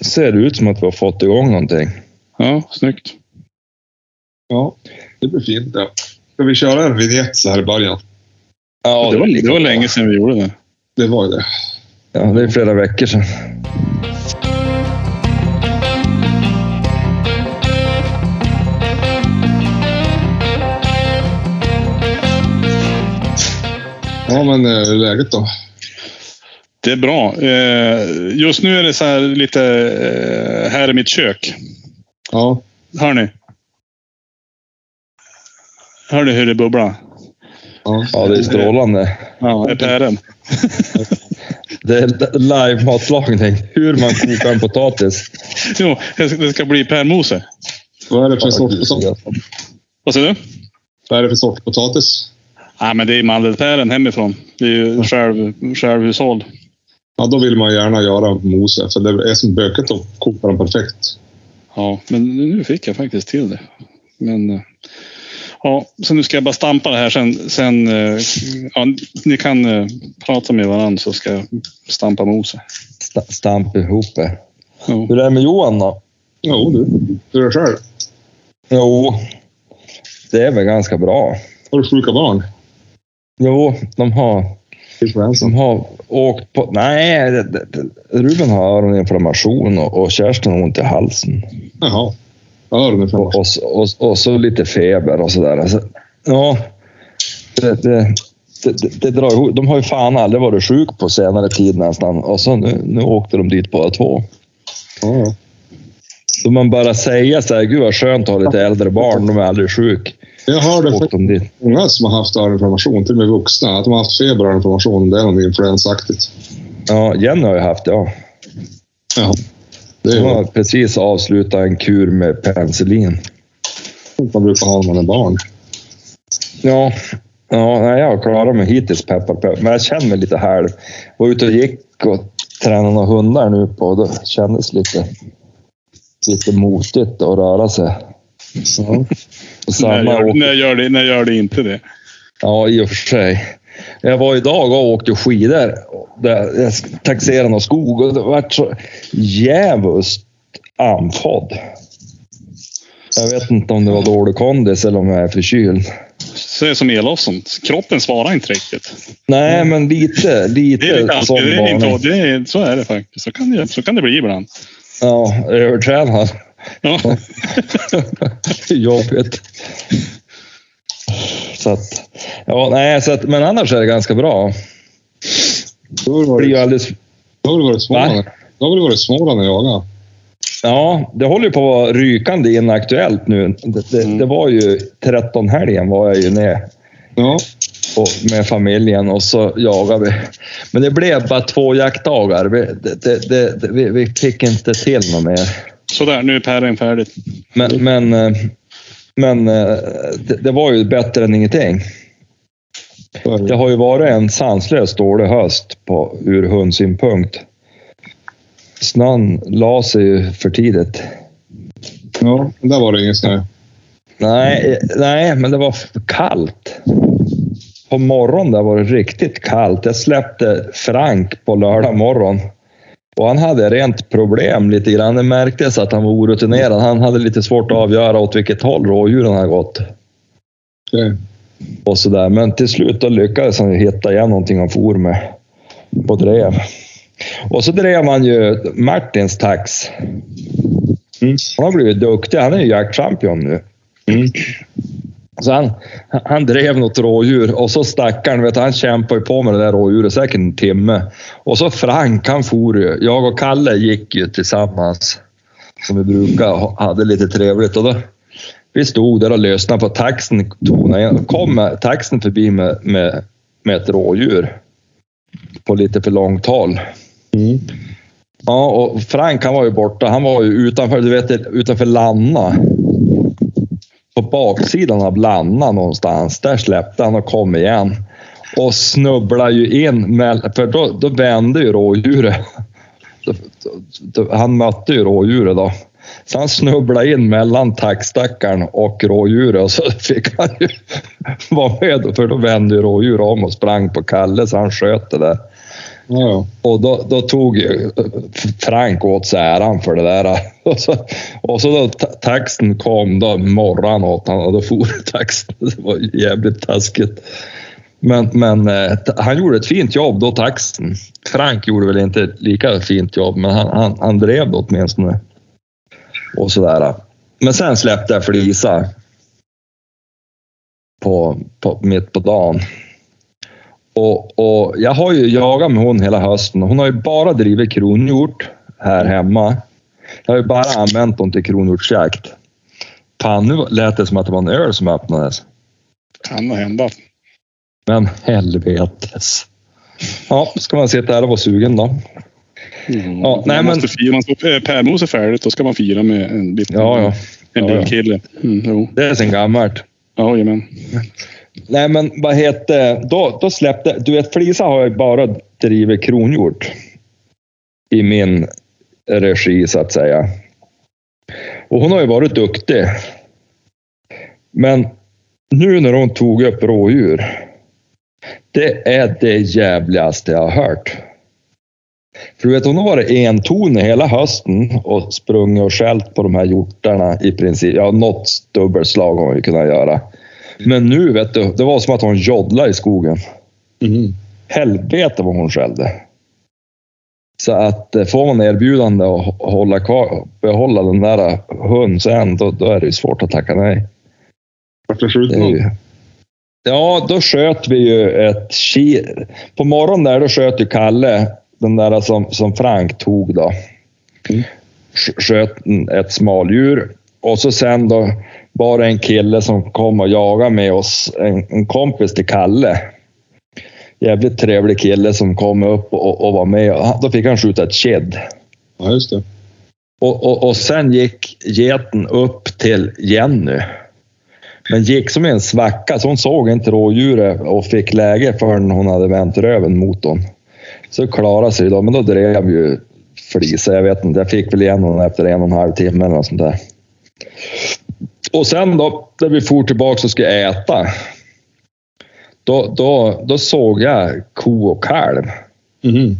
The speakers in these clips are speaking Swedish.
ser det ut som att vi har fått igång någonting. Ja, snyggt. Ja, det blir fint det. Ska vi köra en vignett så här i början? Ja, det, var, det var länge sedan vi gjorde det. Det var det. Ja, det är flera veckor sedan. Ja, men eh, hur är läget då? Det är bra. Eh, Just nu är det så här lite eh, här i mitt kök. Ja, Hör ni? Hör ni hur det bubblar? ja. Ja, det är strålande. Ja, det är päron. Det är live-matlagning. Hur man kokar en potatis. Jo, det ska- bli pärlmose. Vad är det för sort, sort, Vad säger du? vad är det för sort potatis? Ja, men det är mandelpäron hemifrån. Det är ju själv, självhushåll. Ja, då vill man gärna göra mose, för det är som böket att koka dem perfekt. Ja, men nu fick jag faktiskt till det. Men eh, ja, så nu ska jag bara stampa det här sen. sen eh, ja, ni kan eh, prata med varandra så ska jag stampa mose. Sta- Stamp ihop det. Ja. Hur är det med Johan då? Jo, du. Hur är det själv? Jo, det är väl ganska bra. Har du sjuka barn? Jo, de har, De har åkt på... Nej, det, det, det- Ruben har öroninflammation och, och Kerstin har ont i halsen. Jaha. Öroninflammation. Och, och, och, och så lite feber och sådär. Alltså, ja, det, det, det, det, drar ihop. De har ju fan aldrig varit sjuk på senare tid nästan. Och så nu, nu åkte de dit båda två. Ja, ja. Så man bara säger så här, gud vad skönt att ha lite äldre barn, de är aldrig sjuk. Jag hörde Åkte faktiskt de dit. många som har haft öroninflammation, till och med vuxna, att de har haft feber och öroninflammation. Det är något influensaktigt. Ja, Jenny har ju haft det, ja. Ja. Det Hon har precis avslutat en kur med penicillin. man brukar ha när man är barn. Ja, ja nej, jag har klarat mig hittills, peppar peppar. Men jag känner mig lite halv. Var ute och gick och tränade några hundar nu på och då kändes lite, lite motigt att röra sig. Ja. Och När, samma gör, när, gör det, när gör det inte det? ja, i och för sig. Jag var idag och åkte skidor. Jag taxerade någon skog och det var så djävulskt andfådd. Jag vet inte om det var dålig kondis eller om jag är förkyld. Så det är som elofsen. Kroppen svarar inte riktigt. Nej, men lite, lite, Det är lite sån det är inte, det är, Så är det faktiskt. Så kan det, så kan det bli ibland. Ja, övertränad. Ja. Jobbigt. Så att, ja, nej, så att, men annars är det ganska bra. Då har Det du varit, alldeles, då har du varit Småland. Då har du varit Småland och jagat. ja, det håller ju på att vara rykande inaktuellt nu. Det, det, Mm. det var ju 13 helgen var jag ju ner Ja. och, med familjen och så jagade vi. Men det blev bara två jaktdagar. Vi, det, det, det, det, vi, vi fick inte till något mer. Sådär, nu är päron färdigt. Men, men, eh, men eh, det, det var ju bättre än ingenting. Det har ju varit en sanslöst dålig höst på, ur hundsynpunkt. Snön la sig ju för tidigt. Ja, där var det ingen snö. Nej, nej, men det var för kallt. På morgonen där var det riktigt kallt. Jag släppte Frank på lördag morgon. Och han hade rent problem lite grann. Det märktes att han var orutinerad. Han hade lite svårt att avgöra åt vilket håll rådjuren hade gått. Okej. och sådär. Men till slut då lyckades han hitta igen någonting han for med och drev. Och så drev han ju Martins tax. Mm. Han har blivit duktig. Han är ju jaktchampion nu. Mm. Så han, han drev något rådjur och så stackaren, vet han kämpade ju på med det där rådjuret säkert en timme. Och så Frank, han for ju. Jag och Kalle gick ju tillsammans som vi brukar och hade lite trevligt. Och då, vi stod där och lyssnade på taxen kom taxen förbi med, med, med ett rådjur på lite för långt håll. Mm. Ja, och Frank han var ju borta. Han var ju utanför, du vet, utanför Lanna. På baksidan av Lanna någonstans. Där släppte han och kom igen. Och snubblade ju in, med, för då, då vände ju rådjuret. Han mötte ju rådjuret då. Så han snubblade in mellan tackstackaren och rådjuret och så fick han ju vara med för då vände ju rådjuret om och sprang på Kalle så han sköt det där. Ja, Och då, då tog eh, Frank åt sig äran för det där. Och så, och så då taxen kom då morgon åt honom och då for taxen. Det var jävligt taskigt. Men, men eh, han gjorde ett fint jobb då, taxen. Frank gjorde väl inte ett lika fint jobb, men han, han, han drev det åtminstone. Och sådär. Men sen släppte jag Flisa på, på, mitt på dagen. Och, och jag har ju jagat med hon hela hösten. Hon har ju bara drivit kronhjort här hemma. Jag har ju bara använt dem till kronhjortsjakt. Fan, nu lät det som att det var en öl som öppnades. Kan hända. Men helvetes. Ja, ska man sitta här och vara sugen då? Mm. Ja, nej, men- fira, man ska, äh, pärmos är färdigt, då ska man fira med en bit Ja, ja. En Ja, ja. kille. Mm. Det är sen gammalt. Jajamän. Nej, men vad heter då, då släppte... Du vet, Flisa har ju bara drivit kronhjort i min regi, så att säga. Och hon har ju varit duktig. Men nu när hon tog upp rådjur, det är det jävligaste jag har hört. För du vet, hon har varit entonig hela hösten och sprungit och skällt på de här hjortarna i princip. Ja, något dubbelslag har hon ju kunnat göra. Men nu vet du, det var som att hon joddlade i skogen. Mhm. Helvete vad hon skällde. Så att eh, får man erbjudande att hå- hålla kvar, behålla den där hunden sen, då, då är det ju svårt att tacka nej. Vart det skjuten. Ja, då sköt vi ju ett ki... På morgonen där, då sköt ju Kalle, den där som, som Frank tog då. Mm. Sk- Sköt ett smaldjur. Och så sen då var det en kille som kom och jagade med oss, en, en kompis till Kalle. Jävligt trevlig kille som kom upp och, och var med. Då fick han skjuta ett kid. Ja, just det. Och, och, och sen gick geten upp till Jenny. Men gick som en svacka, så hon såg inte rådjuret och fick läge förrän hon hade vänt röven mot hon. Så klarade sig då, men då drev ju Flisa. Jag vet inte, jag fick väl igen honom efter en och en halv timme eller något sånt där. Och sen då, när vi for tillbaka och skulle äta. Då, då, då såg jag ko och kalv Mhm.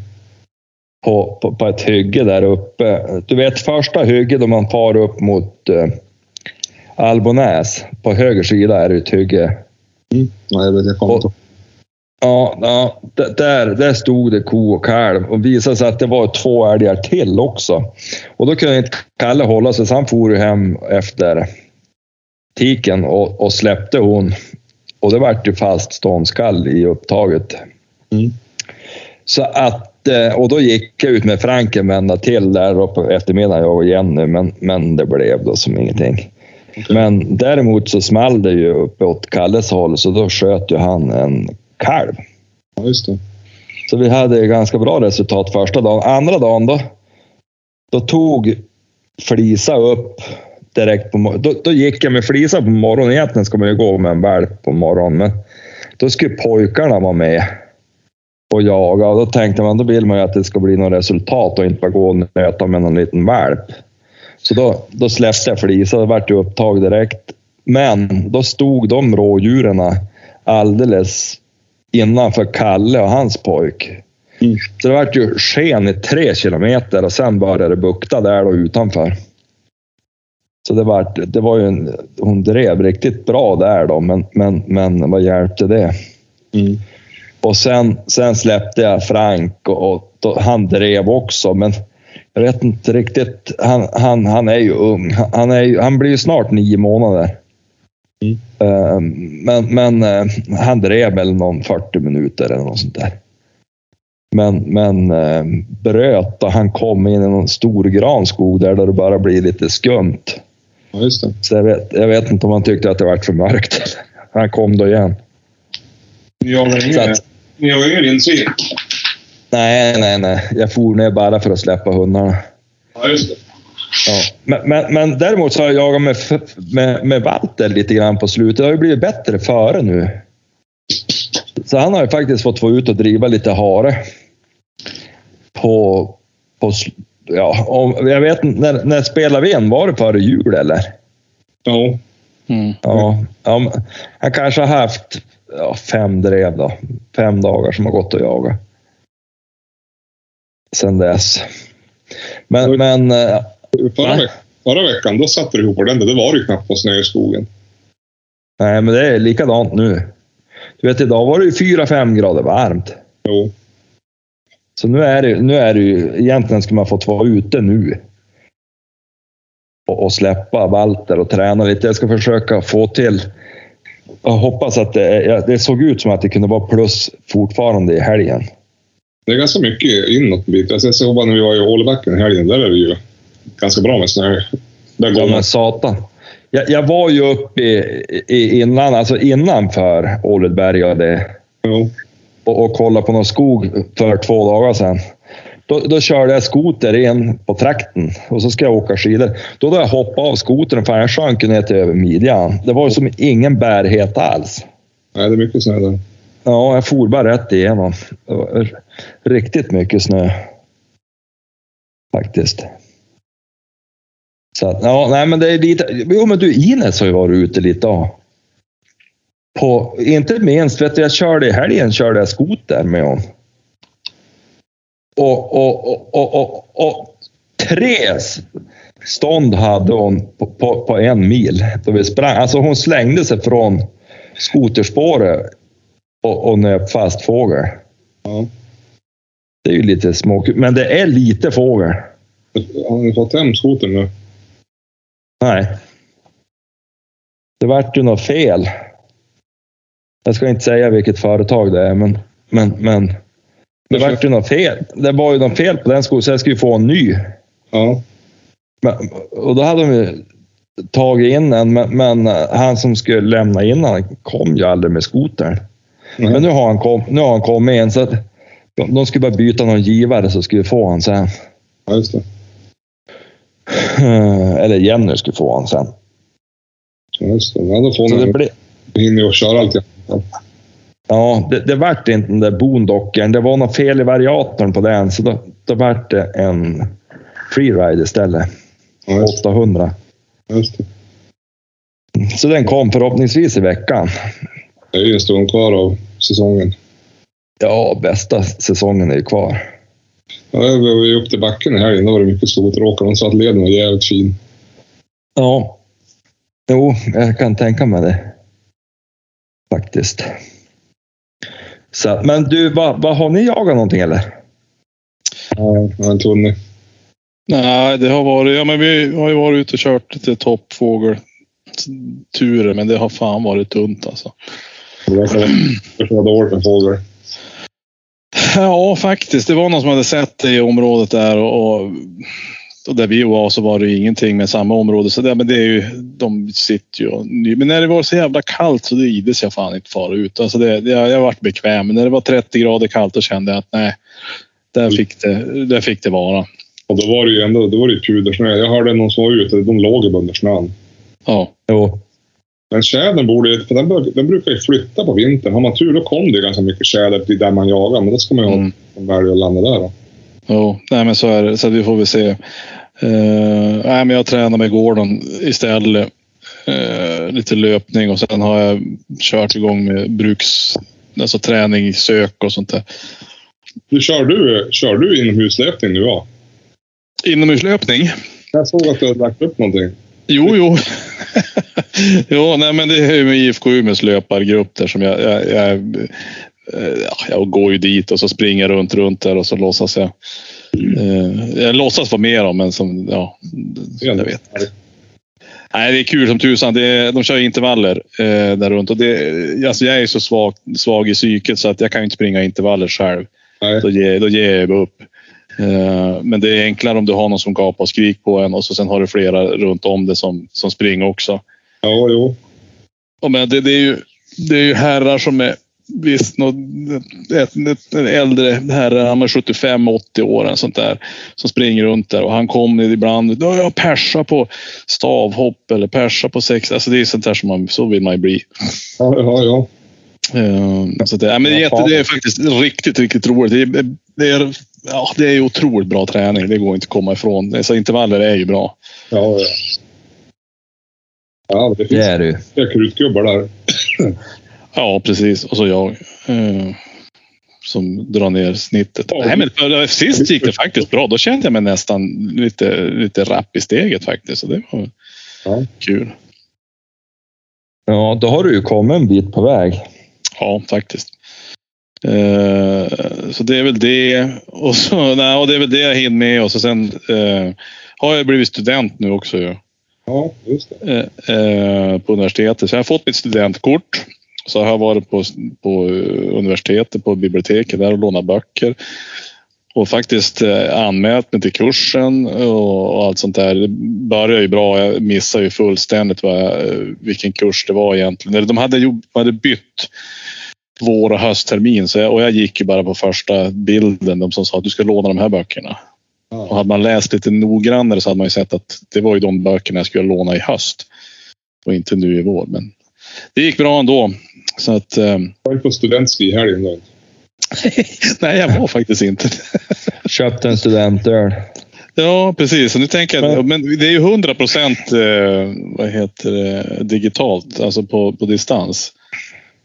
på, på, på ett hygge där uppe. Du vet första hygget då man far upp mot eh, Albolnäs. På höger sida är det ett hygge. Mm. Ja, jag vet, jag kommer Och- Ja, ja där, där stod det ko och kalv och visade sig att det var två älgar till också. Och då kunde inte Kalle hålla sig så han for hem efter tiken och, och släppte hon. Och det vart ju fast ståndskall i upptaget. Mm. Så att, eh, och då gick jag ut med Franken vända till där på eftermiddagen, jag och Jenny, men, men det blev då som ingenting. Men däremot så small det ju uppe åt Kalles håll, så då sköt ju han en kalv. Ja, just det. Så vi hade ganska bra resultat första dagen. Andra dagen då, då tog Flisa upp direkt på då, då gick jag med Flisa på morgonen. Egentligen ska man ju gå med en valp på morgonen, men då skulle pojkarna vara med och jaga. Och då tänkte man, då vill man ju att det ska bli något resultat och inte bara gå och nöta med någon liten valp. Så då, då släppte jag Flisa, det vart ju upptag direkt. Men då stod de rådjuren alldeles innanför Kalle och hans pojk. Mm. Så det vart ju sken i tre kilometer och sen började det bukta där då utanför. Så det var, det var ju en, hon drev riktigt bra där då, men, men, men vad hjälpte det? Mm. Och sen, sen släppte jag Frank och, och då, han drev också, men jag vet inte riktigt. Han, han, han är ju ung. Han, är ju, han blir ju snart nio månader. Mm. Eh, men men eh, han drev väl någon 40 minuter eller något sånt där. Men, men eh, bröt och han kom in i någon stor granskog där, där det bara blir lite skumt. Ja, just det. Så jag vet, jag vet inte om han tyckte att det var för mörkt. Han kom då igen. Ni Så ingen, att- ni jagar ingen insyn? Nej, nej, nej. Jag for ner bara för att släppa hundarna. Ja, just det. Ja. Men, men, men däremot så har jag jagat med, med, med Walter lite grann på slutet. Det har ju blivit bättre före nu. Så han har ju faktiskt fått få ut och driva lite hare. På, ja, om, jag vet när, när spelade vi in? Var det före jul eller? Ja. Mm. Ja, ja han kanske har haft ja, fem drev då. Fem dagar som har gått att jaga. sen dess. Men, men eh, Förra, veck, förra veckan, då satte du ihop ordentligt. Det var ju knappt någon snö i skogen. nej, men det är likadant nu. Du vet, idag var det ju 4-5 grader varmt. Jo. Så nu är det, nu är det ju, egentligen ska man fått vara ute nu. Och, och släppa Walter och träna lite. Jag ska försöka få till, jag hoppas att det, det såg ut som att det kunde vara plus fortfarande i helgen. Det är ganska mycket inåt bit. Alltså, Jag såg bara när vi var i Ålebacken i helgen. Där är det ju ganska bra med snö. Där går Ja men satan. Jag, jag var ju uppe i, i, innan, alltså innanför och det. Jo. Och, och kollade på någon skog för två dagar sedan. Då, då körde jag skoter in på trakten och så ska jag åka skidor. Då hade jag hoppat av skotern för jag sjönk ner till över midjan. Det var ju som ingen bärighet alls. Nej, det är mycket snö där. Ja, jag for bara rätt igenom. Det var riktigt mycket snö. Faktiskt. Så att, ja, nej men det är lite... Jo men du, Ines har ju varit ute lite då. På, inte minst, vet du, jag körde i helgen körde jag skoter med hon. Och, och, och, och, och, och tre stånd hade hon på, på, på en mil. Då vi sprang. Alltså hon slängde sig från skoterspåret och, och nöp fast fågel. Ja. Det är ju lite småkul, men det är lite fågel. Har ni fått hem skotern nu? Nej. Det vart ju något fel. Jag ska inte säga vilket företag det är, men, men, men det vart ju något fel. Det var ju något fel på den skon, så jag skulle få en ny. Ja. Men, och då hade de ju tagit in en, men, men han som skulle lämna in han kom ju aldrig med skotern. Nej. Men nu har han, kom, nu har han kommit in, så att de, de skulle bara byta någon givare så skulle få han sen. ja, just det. Eh, Eller Jenny skulle få han sen. Ja, just det. Ja, då får Så det ni blev, hinner ju köra allt. Ja. Det, det vart inte den där boondocken. Det var något fel i variatorn på den, så då, då vart det en freeride istället. Ja, just, 800. just det. Så den kom förhoppningsvis i veckan. Det är ju en stund kvar av säsongen. Ja, bästa säsongen är ju kvar. Ja, vi var ju upp till backen i helgen. Då var det mycket skoteråkare. De sa att leden var jävligt fin. Ja. Jo, jag kan tänka mig det. Faktiskt. Så, men du, vad, vad har ni jagat någonting eller? Ja, en tunnig. Nej, det har varit... Ja, men vi har ju varit ute och kört lite toppfågelturer, men det har fan varit tunt alltså. Det verkar vara- dåligt med fåglar. Ja, faktiskt. Det var någon som hade sett det i området där och, och, och där vi var så var det ingenting med samma område. Så det, men det är ju, de sitter ju Men när det var så jävla kallt så det ides jag fan inte fara ut. Alltså det, det, jag varit bekväm. Men när det var 30 grader kallt då kände jag att nej, där fick det, där fick det vara. Och då var det ju ändå då var det ju pudersnö. Jag hörde någon som var ute. De låg ju under snön. Ja, Jo. Men tjädern borde ju... För den, den brukar ju flytta på vintern. Har man tur då kom det ganska mycket tjäder till där man jagar. Men då ska man ju Mm. en välj att landa där då. Jo, nej men så är det. Så vi får väl se. Uh, nej, men jag tränar med Gordon istället. Eh, lite löpning och sen har jag kört igång med bruks, alltså träning, sök och sånt där. Du, kör, du, kör du inomhuslöpning nu ja? Inomhuslöpning? Jag såg att du hade lagt upp någonting. Jo, jo. jo, nej, men det är ju med IFK Umeås löpargrupp där som jag, jag, jag, ja, jag går ju dit och så springer jag runt, runt där och så låtsas jag. Eh, jag låtsas vara med dem, men som, ja, jag vet. Nej, det är kul som tusan. Det de kör intervaller eh, där runt och det, alltså jag är så svag, svag i psyket så att jag kan inte springa intervaller själv. Nej. Då ger, då ger jag upp. Eh, men det är enklare om du har någon som gapar och skrik på en och så sen har du flera runt om det som, som springer också. Ja, jo. Och men det, det, är ju, det är ju herrar som är visst något, ett, ett, en äldre herre, han är 75-80 år en sånt där, som springer runt där och han kommer ibland, ja, jag persar på stavhopp eller persar på sex. Alltså det är sånt där som man, så vill man ju bli. Ja, ja, ja. Eh, Så det, ja, men det, är jätte, det är faktiskt riktigt, riktigt roligt. Det är, det är, ja, det är otroligt bra träning. Det går inte att komma ifrån. Så intervaller är ju bra. Ja, ja. Ja, det Det finns är det ju. flera krutgubbar där. Ja, precis. Och så jag. Eh, som drar ner snittet. Ja. Nej, men för- sist gick det faktiskt bra. Då kände jag mig nästan lite, lite rapp i steget faktiskt. Så det var Ja. kul. Ja, då har du ju kommit en bit på väg. Ja, faktiskt. Eh, så det är väl det. Och så, nej, och det är väl det jag hinner med. Och så sen eh, har jag blivit student nu också. Ja, just det. eh, eh, på universitetet. Så jag har fått mitt studentkort. Så har jag varit på, på universitetet, på biblioteket där och lånat böcker. Och faktiskt eh, anmält mig till kursen och, allt sånt där. Det började ju bra. Jag missade ju fullständigt vad eh, vilken kurs det var egentligen. De hade, de hade bytt vår och hösttermin så jag, och jag gick ju bara på första bilden. De som sa att du ska låna de här böckerna. Och hade man läst lite noggrannare så hade man ju sett att det var ju de böckerna jag skulle låna i höst. Och inte nu i vår. Men det gick bra ändå. Så att, eh, Jag var ju på studentski i helgen. Då. nej, jag var faktiskt inte Köpte en studentöl. Ja, precis. Och nu tänker jag, men det är ju 100 procent eh, vad heter det, digitalt, alltså på, på distans.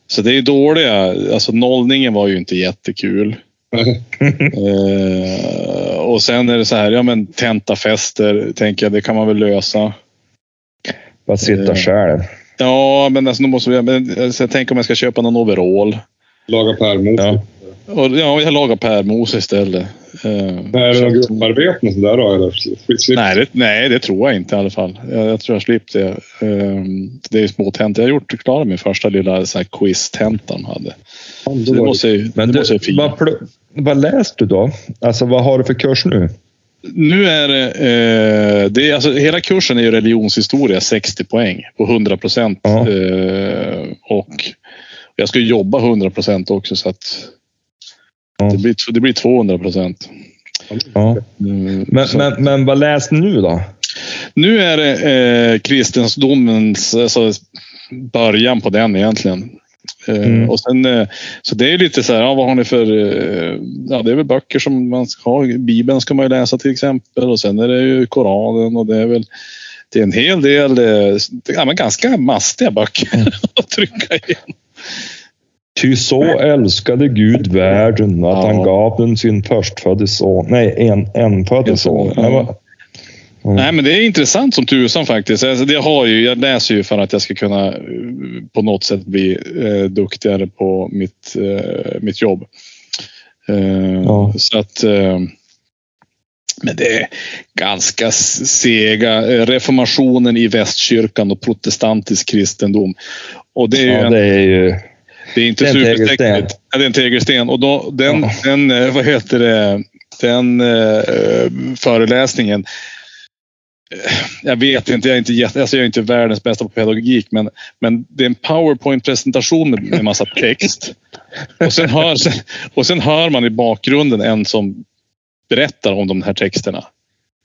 Så det är ju dåliga, alltså nollningen var ju inte jättekul. Eh, och sen är det så här, ja men tentafester, tänker jag, det kan man väl lösa. Bara sitta Eh. själv. Ja, men alltså, då måste vi, men, alltså, jag tänker om jag ska köpa någon overall. Laga pärmos. Ja. Och, ja, jag lagar pärmos istället. Eh, Är det något grupparbete och sådär då? Eller? Slip- Nej det, nej, det tror jag inte i alla fall. Jag, jag tror jag slippt det. Ehm, det är små tentor. Jag har gjort klara min första lilla så här quiz-tenta de hade. Då det var måste jag, Men det du, måste jag fira. vad, pl- vad läste du då? Alltså vad har du för kurs nu? Nu är det, eh, det är, alltså, hela kursen är ju religionshistoria 60 poäng på 100 procent. Ja. Eh, och jag ska jobba 100 procent också så att Ja. det, blir, det blir 200 procent. Ja. Mm, Men, men, men vad läste nu då? Nu är det eh, kristendomens alltså, början på den egentligen. Eh, Mm. och sen, eh, så det är lite så här, ja, vad har ni för... Eh, ja, det är väl böcker som man ska ha. Bibeln ska man ju läsa till exempel och sen är det ju Koranen och det är väl det är en hel del, ja, men ganska mastiga böcker att trycka igen. Ty så älskade Gud världen att Ja. han gav den sin förstfödde son. Nej, en, enfödde son. Ja. Mm. Nej, men det är intressant som tusan faktiskt. Alltså, det har ju, jag läser ju för att jag ska kunna eh, på något sätt bli eh, duktigare på mitt, eh, mitt jobb. Eh, Ja. Så att... Eh, men det är ganska sega. eh, Reformationen i västkyrkan och protestantisk kristendom. Och det är ju en, det är ju... det är inte supertekniskt. Ja, det är en tegelsten. Och då, den, Ja. den, vad heter det, den föreläsningen. Eh, Jag vet inte, jag är inte, jätte, alltså jag är inte världens bästa på pedagogik, men, men det är en powerpoint-presentation med, med massa text. Och sen, hör, och sen hör man i bakgrunden en som berättar om de här texterna.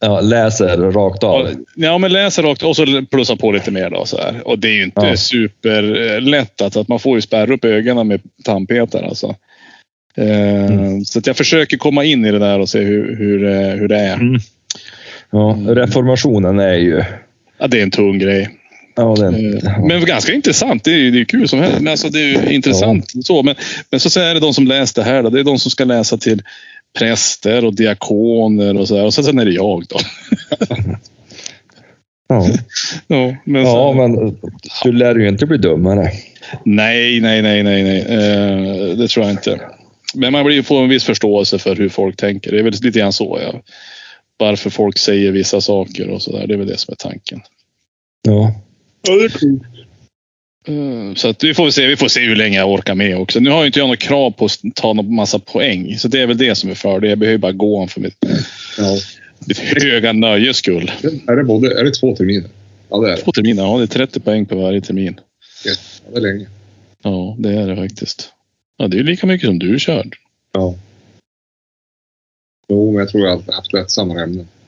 Ja, läser rakt av. Ja, men läser rakt och så plussar på lite mer. Då, så här. Och det är ju inte Ja. superlätt. Alltså, att man får ju spärra upp ögonen med tandpetare. Alltså. Eh, Mm. Så att jag försöker komma in i det där och se hur, hur, eh, hur det är. Mm. Ja, reformationen är ju... Ja, det är en tung grej. Ja, den, Eh, ja. Men ganska intressant. Det är ju det är kul som helst. Men alltså, det är ju intressant. Så, men, men så är det de som läser det här. Då. Det är de som ska läsa till präster och diakoner och så där. Och sen, sen är det jag då. ja. Ja, men ja, så, men du lär ju inte bli dummare. Nej, nej, nej, nej, nej. Eh, det tror jag inte. Men man blir får en viss förståelse för hur folk tänker. Det är väl lite grann så. Ja. Varför folk säger vissa saker och så där. Det är väl det som är tanken. Ja. Ja, det är coolt. Eh, Så att vi får se, vi får se hur länge jag orkar med också. Nu har ju inte jag något krav på att ta någon massa poäng. Så det är väl det som är för det. Jag behöver bara gå för mitt, Ja. mitt höga nöjes skull. Är det, både, är det två terminer? Ja, det är det. Två terminer, ja det är 30 poäng på varje termin. Ja, det är länge. Ja, det är det faktiskt. Ja, det är lika mycket som du kör. Ja. Jo, men jag tror jag har haft lättsammare ämnen.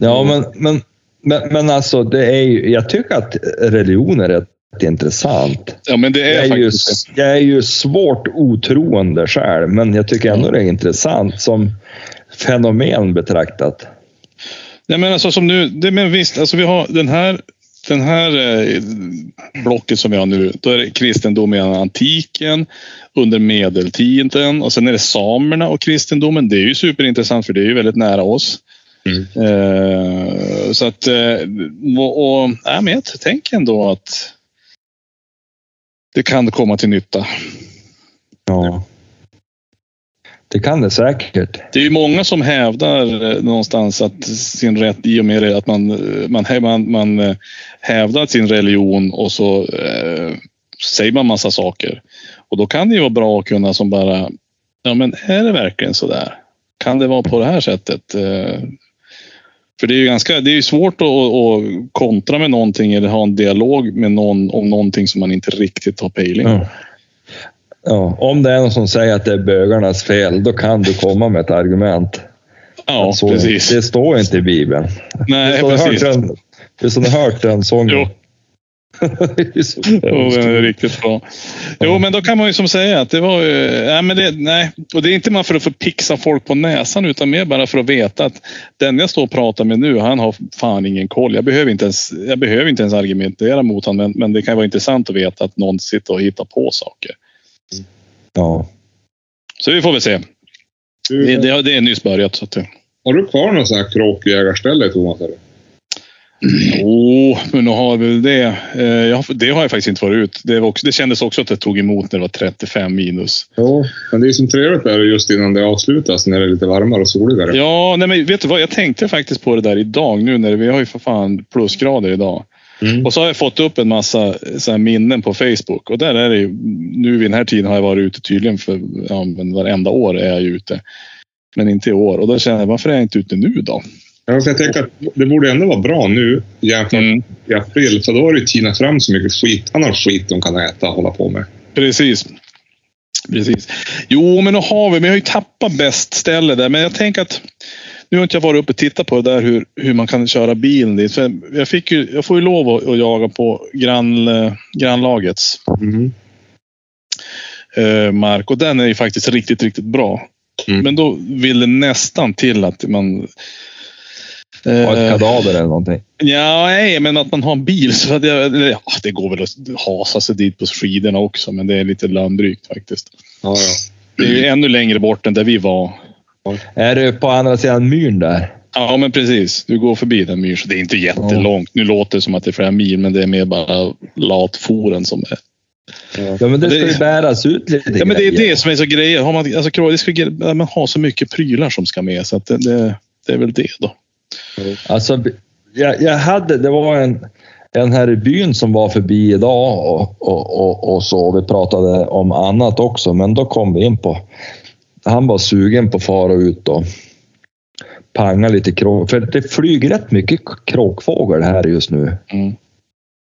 Ja, men, men, men, men alltså, det är ju, jag tycker att religion är rätt intressant. Ja, men det är, Jag är, ju, faktiskt det. jag är ju svårt otroende själv, men jag tycker ändå det är intressant som fenomen betraktat. Nej, men alltså som nu, det, men visst, alltså vi har den här den här eh, blocket som vi har nu, då är det kristendom i antiken, under medeltiden och sen är det samerna och kristendomen. Det är ju superintressant för det är ju väldigt nära oss. Mm. Eh, så att, eh, och, och ja, men jag tänker ändå att det kan komma till nytta. Ja. Det kan det säkert. Det är ju många som hävdar eh, någonstans att sin rätt i och med det att man, man, man, man hävdar sin religion och så eh, säger man massa saker. Och då kan det ju vara bra att kunna som bara, ja men är det verkligen så där? Kan det vara på det här sättet? Eh, för det är ju ganska, det är ju svårt att, att kontra med någonting eller ha en dialog med någon om någonting som man inte riktigt har pejling. Ja. Ja, om det är någon som säger att det är bögarnas fel, då kan du komma med ett argument. Ja, Så, precis. Det står inte i Bibeln. Nej, precis. Du som har hört den sången. Jo. Det är så Jo, den är riktigt bra. Jo, men då kan man ju som säga att det var ju... Nej, men det, nej. Och det är inte man för att förpixa folk på näsan utan mer bara för att veta att den jag står och pratar med nu, han har fan ingen koll. Jag behöver inte ens, jag behöver inte ens argumentera mot honom, men, men det kan vara intressant att veta att någon sitter och hittar på saker. Ja. Så vi får väl se. Det, det, det är nyss börjat. Så att. Har du kvar någon sån här kråkjägarställe Thomas? Eller? Jo, men nu har vi det. Eh, det har jag faktiskt inte varit ut. Det, var också, det kändes också att det tog emot när det var 35 minus. Jo, men det är som trevligt där just innan det avslutas när det är lite varmare och soligare. Ja, nej men vet du vad? Jag tänkte faktiskt på det där idag nu när vi har ju för fan plusgrader idag. Mm. Och så har jag fått upp en massa så minnen på Facebook och där är det ju, nu vid den här tiden har jag varit ute tydligen för ja, varenda år är jag ute. Men inte i år och då känner jag varför är jag inte ute nu då? För jag tänker att det borde ändå vara bra nu jämfört Mm. i april. För då har det ju tinat fram så mycket skit, annan skit de kan äta och hålla på med. Precis. Precis. Jo, men nu har vi, men jag har ju tappat bäst ställe där. Men jag tänker att nu har inte jag varit uppe och tittat på det där hur, hur man kan köra bilen dit. För jag, fick ju, jag får ju lov att, att jaga på grann, eh, grannlagets Mm. eh, mark och den är ju faktiskt riktigt, riktigt bra. Mm. Men då vill det nästan till att man... Ha ett Eh, kadaver eller någonting. ja, nej, men att man har en bil. Så att jag, ja, det går väl att hasa sig dit på skidorna också, men det är lite lönndrygt faktiskt. Ja, ja. Det är ju ännu längre bort än där vi var. Är du på andra sidan myren där? Ja, men precis. Du går förbi den myren, så det är inte jättelångt. Nu låter det som att det är flera mil, men det är mer bara latforen som är... Ja, men det ska ju bäras ut lite Ja, men det är det som är så grejer. Har man, alltså, det ska, ge- man har så mycket prylar som ska med, så att det, det, det är väl det då. Alltså, jag, jag hade, det var en, en här i byn som var förbi idag och, och, och, och så. Vi pratade om annat också, men då kom vi in på... Han var sugen på att fara ut och panga lite kråk. För det flyger rätt mycket kråkfågel här just nu. Mm.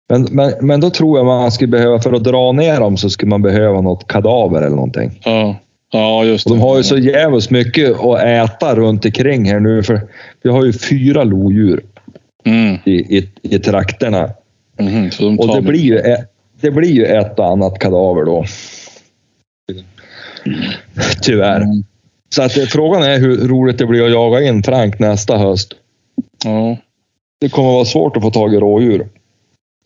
Men, men, men då tror jag man skulle behöva, för att dra ner dem så skulle man behöva något kadaver eller någonting. Ja, ja just Och det. de har ju så jävligt mycket att äta runt omkring här nu för vi har ju fyra lodjur Mm. i, i, i trakterna. Så de Och det blir, ju ett, det blir ju ett och annat kadaver då. Tyvärr. Mm. Så att, eh, frågan är hur roligt det blir att jaga in Frank nästa höst. Ja. Det kommer vara svårt att få tag i rådjur.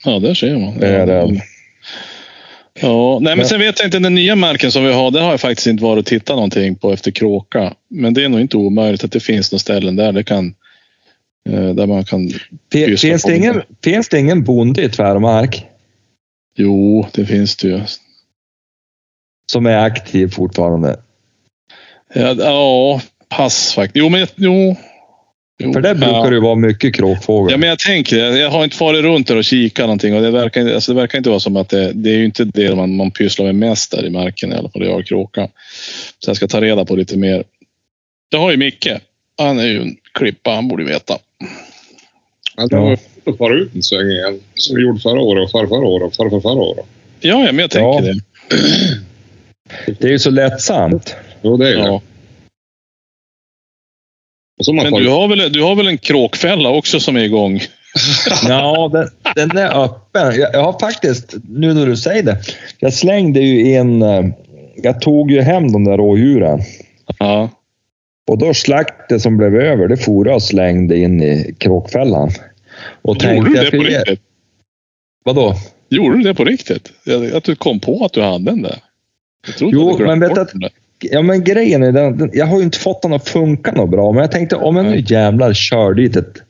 ja, där ser man. Det är det. Ja, nej, men sen vet jag inte, den nya marken som vi har, där har jag faktiskt inte varit och tittat någonting på efter kråka. Men det är nog inte omöjligt att det finns några ställen där det kan eh, där man kan... Finns det, ingen, finns det ingen bonde i Tvärmark Jo, det finns det ju. som är aktiv fortfarande? Ja, ja pass faktiskt. Jo, men jo. Jo För där brukar ja. det ju vara mycket kråkfågel. Ja, men jag tänker det. Jag har inte farit runt där och kikat någonting och det verkar, inte- alltså det verkar inte vara som att det, det är ju inte det man, man pysslar med mest där i marken i alla fall. Jag har kråka. Så jag ska ta reda på lite mer. Jag har ju Micke. Han är ju en klippa, han borde veta. Ja, det var att fara ut en sväng igen. Som vi gjorde förra året och förra, förra året och förra, förra, förra året. Ja, ja men jag tänker Ja. det. Det är ju så lättsamt. Jo, det är det. Ja. Man Men du har, väl, du har väl en kråkfälla också som är igång? Ja, den, den är öppen. Jag, jag har faktiskt, nu när du säger det, jag slängde ju in... eh, Jag tog ju hem de där rådjuren Ja. och då slaktet som blev över, det for jag och slängde in i kråkfällan. Och Gjorde du jag det på riktigt? Vadå? Gjorde du det på riktigt? Att du kom på att du hade den där? Jag trodde Jo, du men vet att-. Ja men grejen är den, jag har ju inte fått den att funka något bra. Men jag tänkte om jag nu jävlar kör dit ett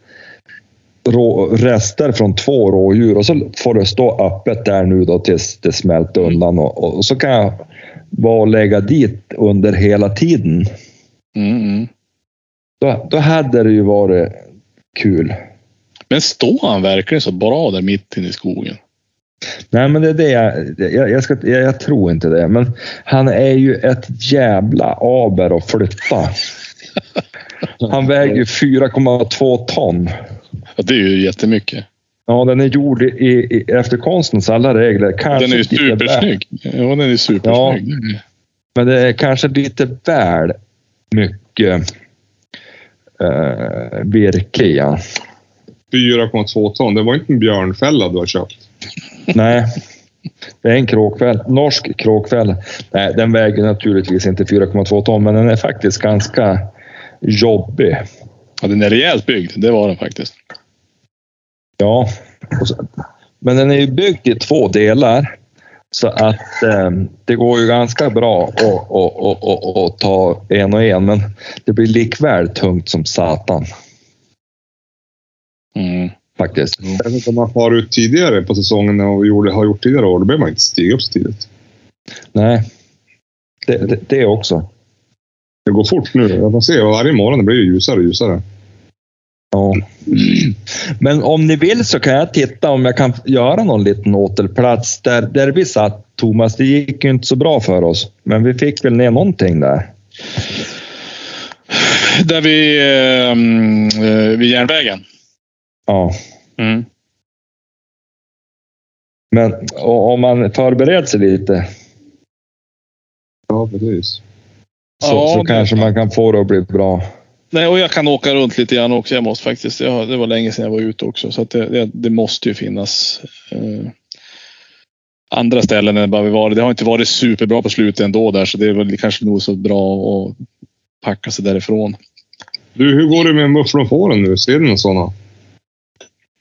rå, rester från två rådjur och så får det stå öppet där nu då tills det smälter undan. Och, och så kan jag bara lägga dit under hela tiden. Mm, mm. Då, då hade det ju varit kul. Men står han verkligen så bra där mitt inne i skogen? Nej, men det är det jag, jag, jag, ska, jag, jag tror inte det. Men han är ju ett jävla aber att flytta. Han väger ju 4,2 ton. Ja, det är ju jättemycket. Ja, den är gjord i, i, efter konstens alla regler. Kanske Den är ju väl- supersnygg. Ja, den är supersnygg. Men det är kanske lite väl mycket eh, virke han. 4,2 ton. Det var inte en björnfälla du har köpt. Nej, det är en kråkfäll. Norsk kråkfäll. Nej, den väger naturligtvis inte 4,2 ton, men den är faktiskt ganska jobbig. Ja, den är rejält byggd. Det var den faktiskt. Ja, så, men den är ju byggd i två delar. Så att eh, det går ju ganska bra att att- att- att- att ta en och en, men det blir likväl tungt som satan Mm. Faktiskt. Jag vet inte om man far ut tidigare på säsongen och gjorde, har gjort tidigare år. Då behöver man inte stiga upp så tidigt. Nej, det, det, det också. Det går fort nu. Jag får se. Varje morgon det blir det ljusare och ljusare. Ja. Men om ni vill så kan jag titta om jag kan göra någon liten återplats där, där vi satt Thomas. Det gick ju inte så bra för oss, men vi fick väl ner någonting där. Där vid, eh, mm, eh, vid järnvägen. Ja, Mm. men och, om man förbereder sig lite Ja, precis. så, Ja, så det- kanske man kan få det att bli bra. Nej, och jag kan åka runt lite grann också. Jag måste faktiskt. Jag, det var länge sedan jag var ute också, så att det, det, det måste ju finnas eh, andra ställen än bara vi var. Det har inte varit superbra på slutet ändå där, så det är väl kanske nog så bra att packa sig därifrån. Du, hur går det med mufflonfåren nu? Ser du några sådana?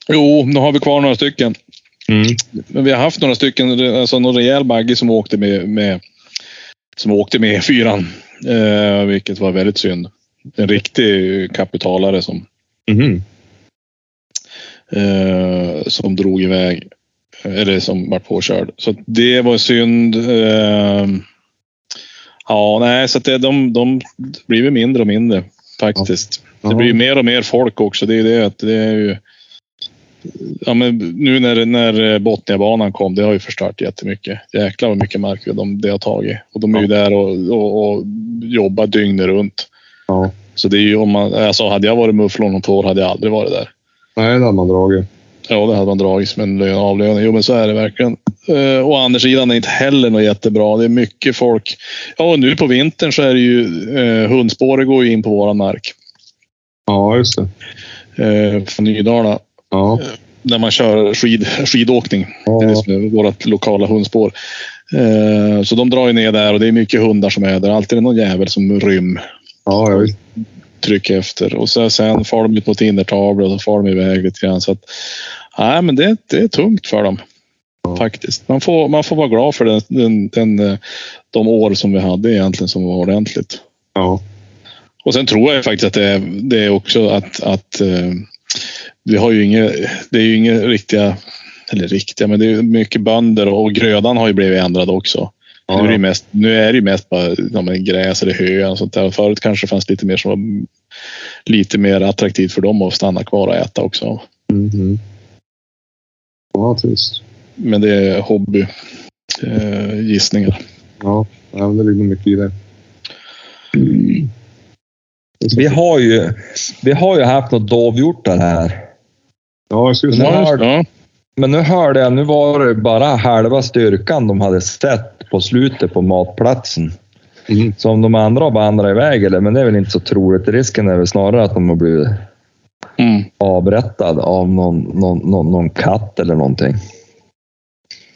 Jo, nu har vi kvar några stycken. Mm. Men vi har haft några stycken, alltså någon rejäl bagge som åkte med, med som åkte med fyran, eh, vilket var väldigt synd. En riktig kapitalare som Mhm. eh, som drog iväg. Eller som vart påkörd. Så det var synd. Eh, ja, nej, så det, de, de blir mindre och mindre faktiskt. Det Ja. blir ju mer och mer folk också. Det är ju det att det är ju. Ja, men nu när, när Botniabanan kom, det har ju förstört jättemycket. Jäklar vad mycket mark de, det har tagit. Och de är ju där och, och, och jobbar dygnet runt. Ja. Så det är ju om man, alltså hade jag varit mufflon om två år hade jag aldrig varit där. Nej, det hade man dragit. Ja, det hade man dragit som en lön, avlöning. Jo, men så är det verkligen. Uh, och andra sidan är inte heller något jättebra. Det är mycket folk. Ja, och nu på vintern så är det ju uh, hundspåret går ju in på våran mark. Ja, just det. Uh, från Nydala. Ja. Där man kör skid, skidåkning. Det är Ja. liksom vårt lokala hundspår. Eh, så de drar ju ner där och det är mycket hundar som är där. Alltid är det någon jävel som rym. Ja, jag vet. trycker efter. Och så, sen far de ut mot innertavlor och så far de iväg lite grann. Så att, nej, men det, det är tungt för dem. Faktiskt. Man får, man får vara glad för den, den, den, de år som vi hade egentligen som var ordentligt. Ja. Och sen tror jag faktiskt att det är, det är också att, att eh, vi har ju inga, det är ju inga riktiga, eller riktiga, men det är mycket bönder och grödan har ju blivit ändrad också. Nu, är det mest, nu är det mest bara ja, gräs eller hö och sånt där. Förut kanske det fanns lite mer som var lite mer attraktivt för dem att stanna kvar och äta också. Mhm. Ja, trist. Men det är hobby eh, gissningar. Ja, ja det ligger mycket i det. Vi har ju, vi har ju haft något dovhjortar här. Ja, jag skulle säga. Ja, Men nu hörde jag, nu var det bara halva styrkan de hade sett på slutet på matplatsen. Mhm. Så om de andra har vandrat iväg, eller, men det är väl inte så troligt. Risken är väl snarare att de har blivit mm, avrättad av någon, någon, någon, någon katt eller någonting.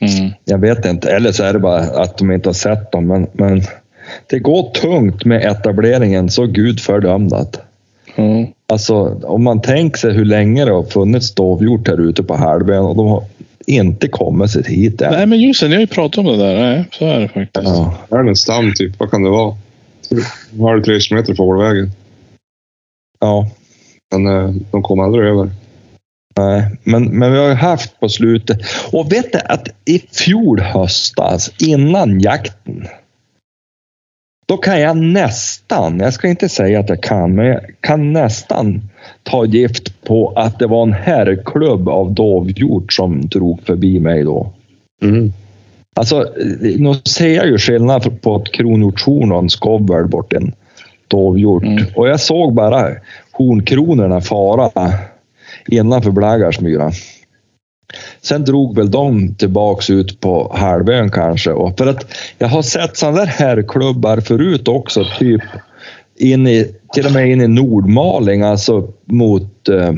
mm. Jag vet inte. Eller så är det bara att de inte har sett dem. Men, men det går tungt med etableringen, så gud fördömd att. Ja. Alltså, om man tänker sig hur länge det har funnits dovhjort här ute på halvön och de har inte kommit sig hit än. Nej, men just det. Ni har ju pratat om det där. Nej, så är det faktiskt. Ja. Här är en stam typ. Vad kan det vara? Typ En halv, tre kilometer fågelvägen. ja. Men eh, de kommer aldrig över. Nej, men, men vi har ju haft på slutet. Och vet du att i fjol höstas, innan jakten, då kan jag nästan, jag ska inte säga att jag kan, men jag kan nästan ta gift på att det var en herrklubb av dovhjort som drog förbi mig då. Mm. Alltså, nu ser jag ju skillnad på ett kronhjortshorn och en skovel bort en dovhjort. Mm. Och jag såg bara hornkronorna fara innanför Blaggarsmyra. Sen drog väl de tillbaks ut på halvön kanske. Och för att jag har sett sådana där herrklubbar förut också, typ in i, till och med in i Nordmaling, alltså mot eh,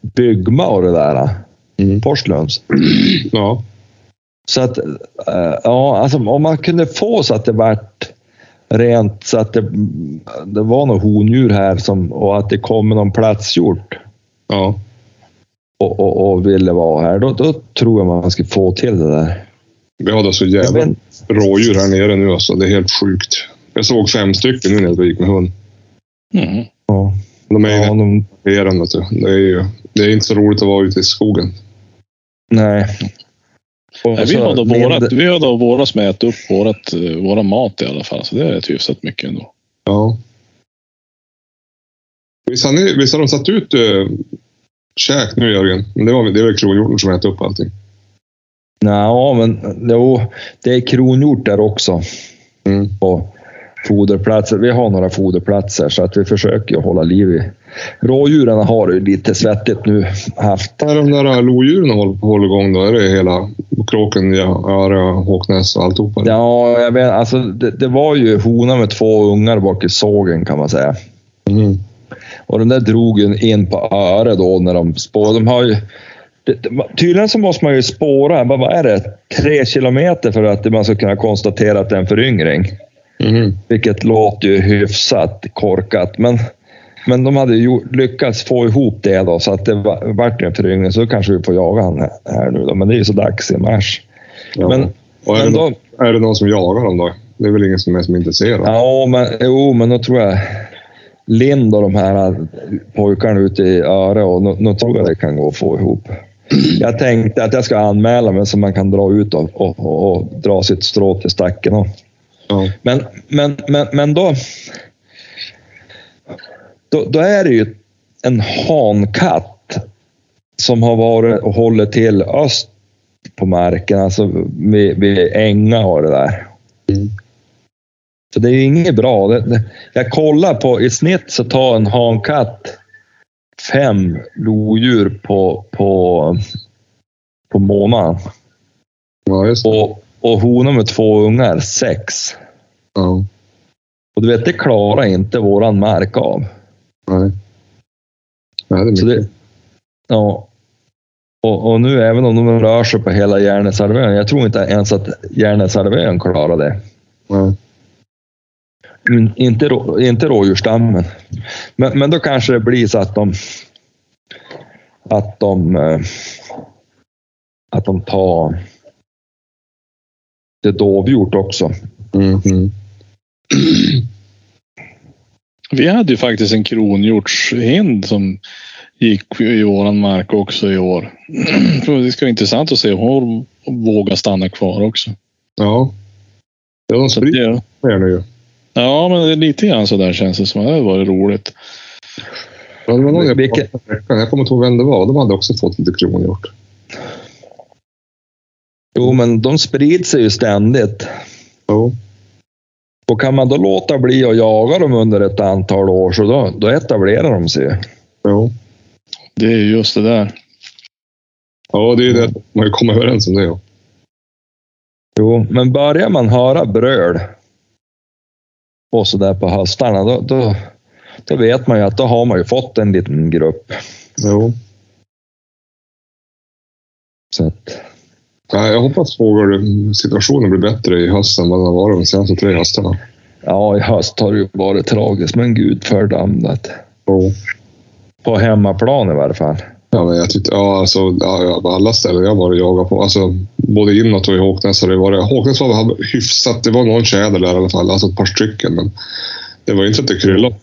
Byggma och det där. Mm. Porslunds. Ja. Så att, eh, ja, alltså om man kunde få så att det vart rent så att det, det var något hondjur här som, och att det kommer någon platshjort Ja. Och, och, och ville vara här, då, då tror jag man ska få till det där. Vi hade så jävla vet, rådjur här nere nu alltså. Det är helt sjukt. Jag såg fem stycken nu när jag gick med hund. Mm. ja, De är ja, de. Det är ju det är inte så roligt att vara ute i skogen. nej. Nej, vi, så har då vårat, vi har då vårat som ätit upp vårat, eh, våra mat i alla fall. Så det är rätt hyfsat mycket ändå. Ja. Visst har, ni, visst har de satt ut äh, käk nu Jörgen? Men det, var, det väl kronhjorten som äter upp allting? Nej, men jo, det är kronhjort där också. Mm. på foderplatser. Vi har några foderplatser så att vi försöker hålla liv i. Rådjuren har det ju lite svettigt nu haft. Är de där lodjuren håller, håller igång då? Är det hela Kråken, ja, Öre, Håknäs och alltihopa? Ja, jag vet, alltså det, det var ju hona med två ungar bak i sågen kan man säga. Mm. Och den där drog ju in på öre då när de spårade. De har ju, tydligen så måste man ju spåra, vad vad är det, tre kilometer för att man ska kunna konstatera att det är en föryngring. Mm. Vilket låter ju hyfsat korkat. Men, men de hade ju lyckats få ihop det då, så att det va- vart en föryngring. Så kanske vi får jaga han här- här nu då. Men det är ju så dags i mars. Ja. Men, och är, men det då, någon, är det någon som jagar dem då? Det är väl ingen som är som är intresserad? ja, men, jo, men då tror jag Lind och de här pojkarna ute i Öre och nu, nu tror jag det kan gå att få ihop. Jag tänkte att jag ska anmäla mig så man kan dra ut och, och, och, och dra sitt strå till stacken. Och. Ja. Men, men, men, men då, då... Då är det ju en hankatt som har varit och håller till öst på marken, alltså vid, vid änga och det där. Mm. Så det är inget bra. Det, det, jag kollar på, i snitt så tar en hankatt fem lodjur på, på, på månaden. ja, just det. Och, och honan med två ungar sex. Ja. Och du vet, det klarar inte våran mark av. Nej. Nej, det är Så mycket. det, ja. Och, och nu även om de rör sig på hela Järnäshalvön, jag tror inte ens att Järnäshalvön klarar det. Nej. Mm, Inte, rå- inte rådjursstammen. Men, men då kanske det blir så att de att de eh, att de tar det dovhjort också. Mm. Mm. Vi hade ju faktiskt en kronhjortshind som gick i våran mark också i år. Det ska vara intressant att se om hon vågar stanna kvar också. Ja. Ja, de Så sprider det, mer nu ju. Ja, men det är lite grann så där känns det som. Det hade varit roligt. Ja, det var någon jag. Jag kommer inte ihåg vem det var. De hade också fått lite kronhjort. Jo, men de sprider sig ju ständigt. Jo. Och kan man då låta bli att jaga dem under ett antal år så då, då etablerar de sig. Jo. Det är ju just det där. Ja, det är det. Man kommit överens om det. Ja. Jo, men börjar man höra bröl och så där på höstarna, då, då, då vet man ju att då har man ju fått en liten grupp. Jo. Så att, Ja, jag hoppas fågelsituationen blir bättre i höst än vad den har varit de senaste tre höstarna. ja, i höst har det ju varit tragiskt, men gud fördömdat. Jo. På hemmaplan i varje fall. Ja, men jag tyckte, ja, alltså, ja, på alla ställen jag var och jagade på, alltså, både inåt och i Håknäs har det varit... Håknäs var hyfsat, det var någon tjäder där i alla fall, alltså ett par stycken. Men det var inte att det kryllade.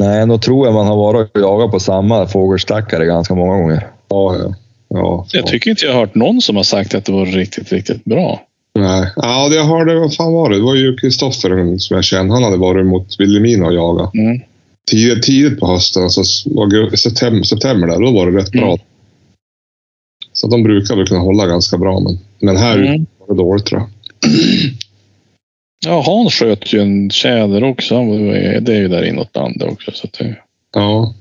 Nej, då tror jag man har varit och jagat på samma fågelstackare ganska många gånger. Ja, ja. ja Jag tycker inte jag har hört någon som har sagt att det var riktigt, riktigt bra. Nej. Ja, det jag hörde, vad fan var det? Det var ju Kristoffer som jag känner. Han hade varit mot Vilhelmina och jagat. Mm. Tidigt, tidigt på hösten, alltså september, september där, då var det rätt bra. Mm. Så de brukar väl kunna hålla ganska bra, men, men här Mm. var det dåligt tror jag. Ja, Hans sköt ju en tjäder också. Han Det är ju där inåt landet också. Så att det, Ja.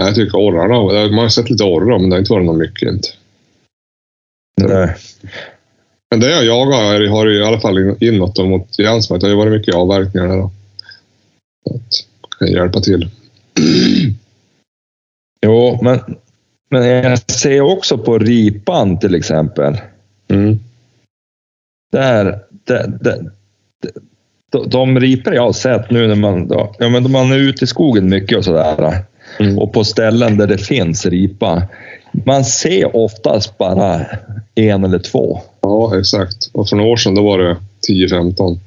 Jag tycker orrarna, man har sett lite orrar, men det har inte varit något mycket. Inte. Nej. Men det jag jagar är- har i alla fall in- inåt och mot Jansmark. Det har ju varit mycket avverkningar där. Då. Så hjälpa till. Jo, men, men jag ser också på ripan till exempel. Mm. Där, där, där, de, de ripor jag har sett nu när man, ja, men man är ute i skogen mycket och sådär. Mm. Och på ställen där det finns ripa. Man ser oftast bara en eller två. Ja, exakt. Och för några år sedan då var det 10-15.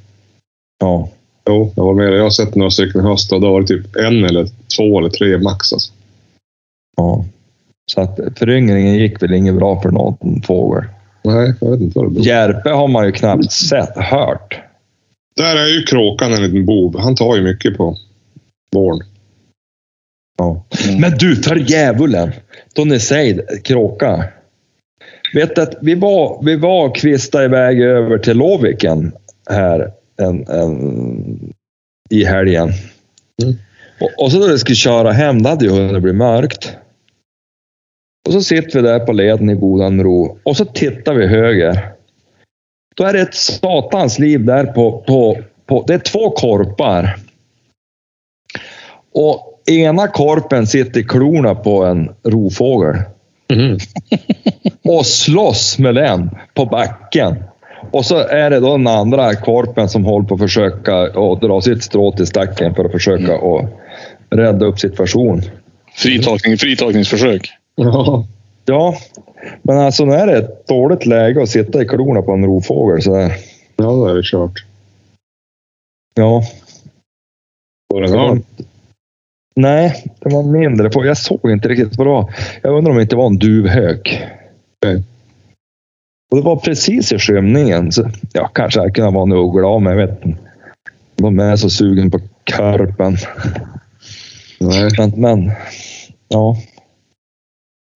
Ja. Jo, jag var med. Jag har sett några stycken i höst och då var det typ en eller två eller tre max. Alltså. ja. Så att föryngringen gick väl inget bra för någon fågel. Nej, jag vet inte vad det beror Järpe har man ju knappt sett, hört. Där är ju kråkan en liten bov. Han tar ju mycket på våren. Ja. Men du, för djävulen! Då ni säger kråka. Vet att vi var, vi var och kvistade iväg över till Loviken här en, en, i helgen. Mm. Och, och så då vi skulle köra hem, det hade ju hunnit bli mörkt. Och så sitter vi där på leden i godan ro och så tittar vi höger. Då är det ett satans liv där på, på, på det är två korpar. Och ena korpen sitter i klorna på en rovfågel och slåss med den på backen. Och så är det då den andra korpen som håller på att försöka att dra sitt strå till stacken för att försöka att rädda upp situationen. fritagning, fritagningsförsök. Ja. Ja, men alltså nu är det ett dåligt läge att sitta i klorna på en rovfågel så där. ja, då är det kört. Ja, Var det nej, det var mindre. Jag såg inte riktigt vad det var. Jag undrar om det inte var en duvhök. Okej. Och det var precis i skymningen. Så, ja, kanske jag kunde vara en uggla av men jag vet inte. De är så sugen på karpen. Nej. Men, men ja.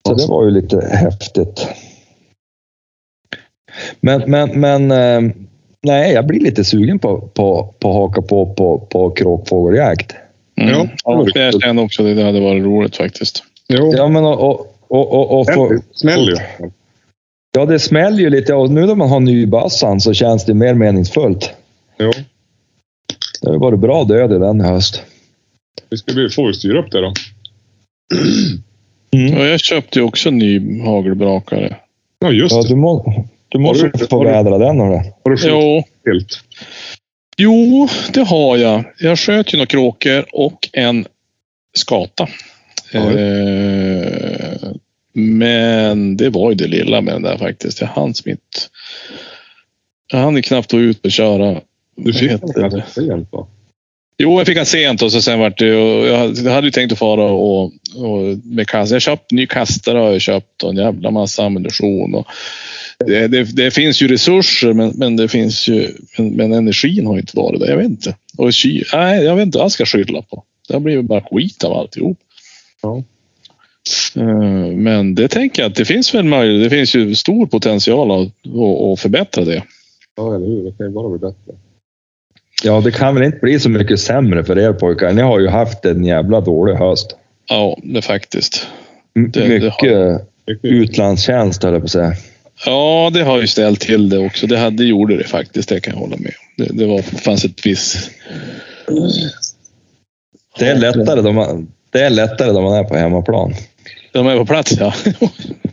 Så det var ju lite häftigt. Men, men, men eh, nej, jag blir lite sugen på, på, på att haka på, på, på kråkfågeljakt. Mm. Ja, Ja, jag känner också att det hade varit roligt faktiskt. Jo. Ja, men och, och, och, och, och få, Det smäller ju. Ja, det smäller ju lite och nu när man har nybassan så känns det mer meningsfullt. Jo. Det har varit bra död i den i höst. Vi ska bli, får vi styra upp det då. Mm. Och jag köpte ju också en ny hagelbrakare. Ja, just Ja, det. du, må, du måste Har du- få vädra den. Hörru. Har du Jo, helt? jo, det har jag. Jag sköt ju några kråkor och en skata. Ja. Eh, men det var ju det lilla med den där faktiskt. Jag hann mitt... Jag hann knappt gå ut och köra. Du fick den sent va? Jo, jag fick han sent och så sen vart det... Jag, hade ju tänkt att fara och, och med kast. Jag köpt ny kastare har jag köpt och en jävla massa ammunition. Och det, det, det finns ju resurser, men, men det finns ju... Men, men energin har inte varit där. Jag vet inte. Och ky, nej, jag vet inte vad jag ska skylla på. Det har blivit bara skit av alltihop. Ja. Eh, Men det tänker jag att det finns väl möjligt. Det finns ju stor potential att, att, förbättra det. Ja, eller hur? Det kan ju bara bli bättre. Ja, det kan väl inte bli så mycket sämre för er pojkar. Ni har ju haft en jävla dålig höst. Ja, det faktiskt. Det- det mycket Mycket- utlandstjänst höll jag på att säga. Ja, det har ju ställt till det också. Det, hade, det gjorde det faktiskt, det kan jag hålla med om. Det, det var, fanns ett visst... Det är lättare då man, det är lättare då man är på hemmaplan. De är på plats, ja.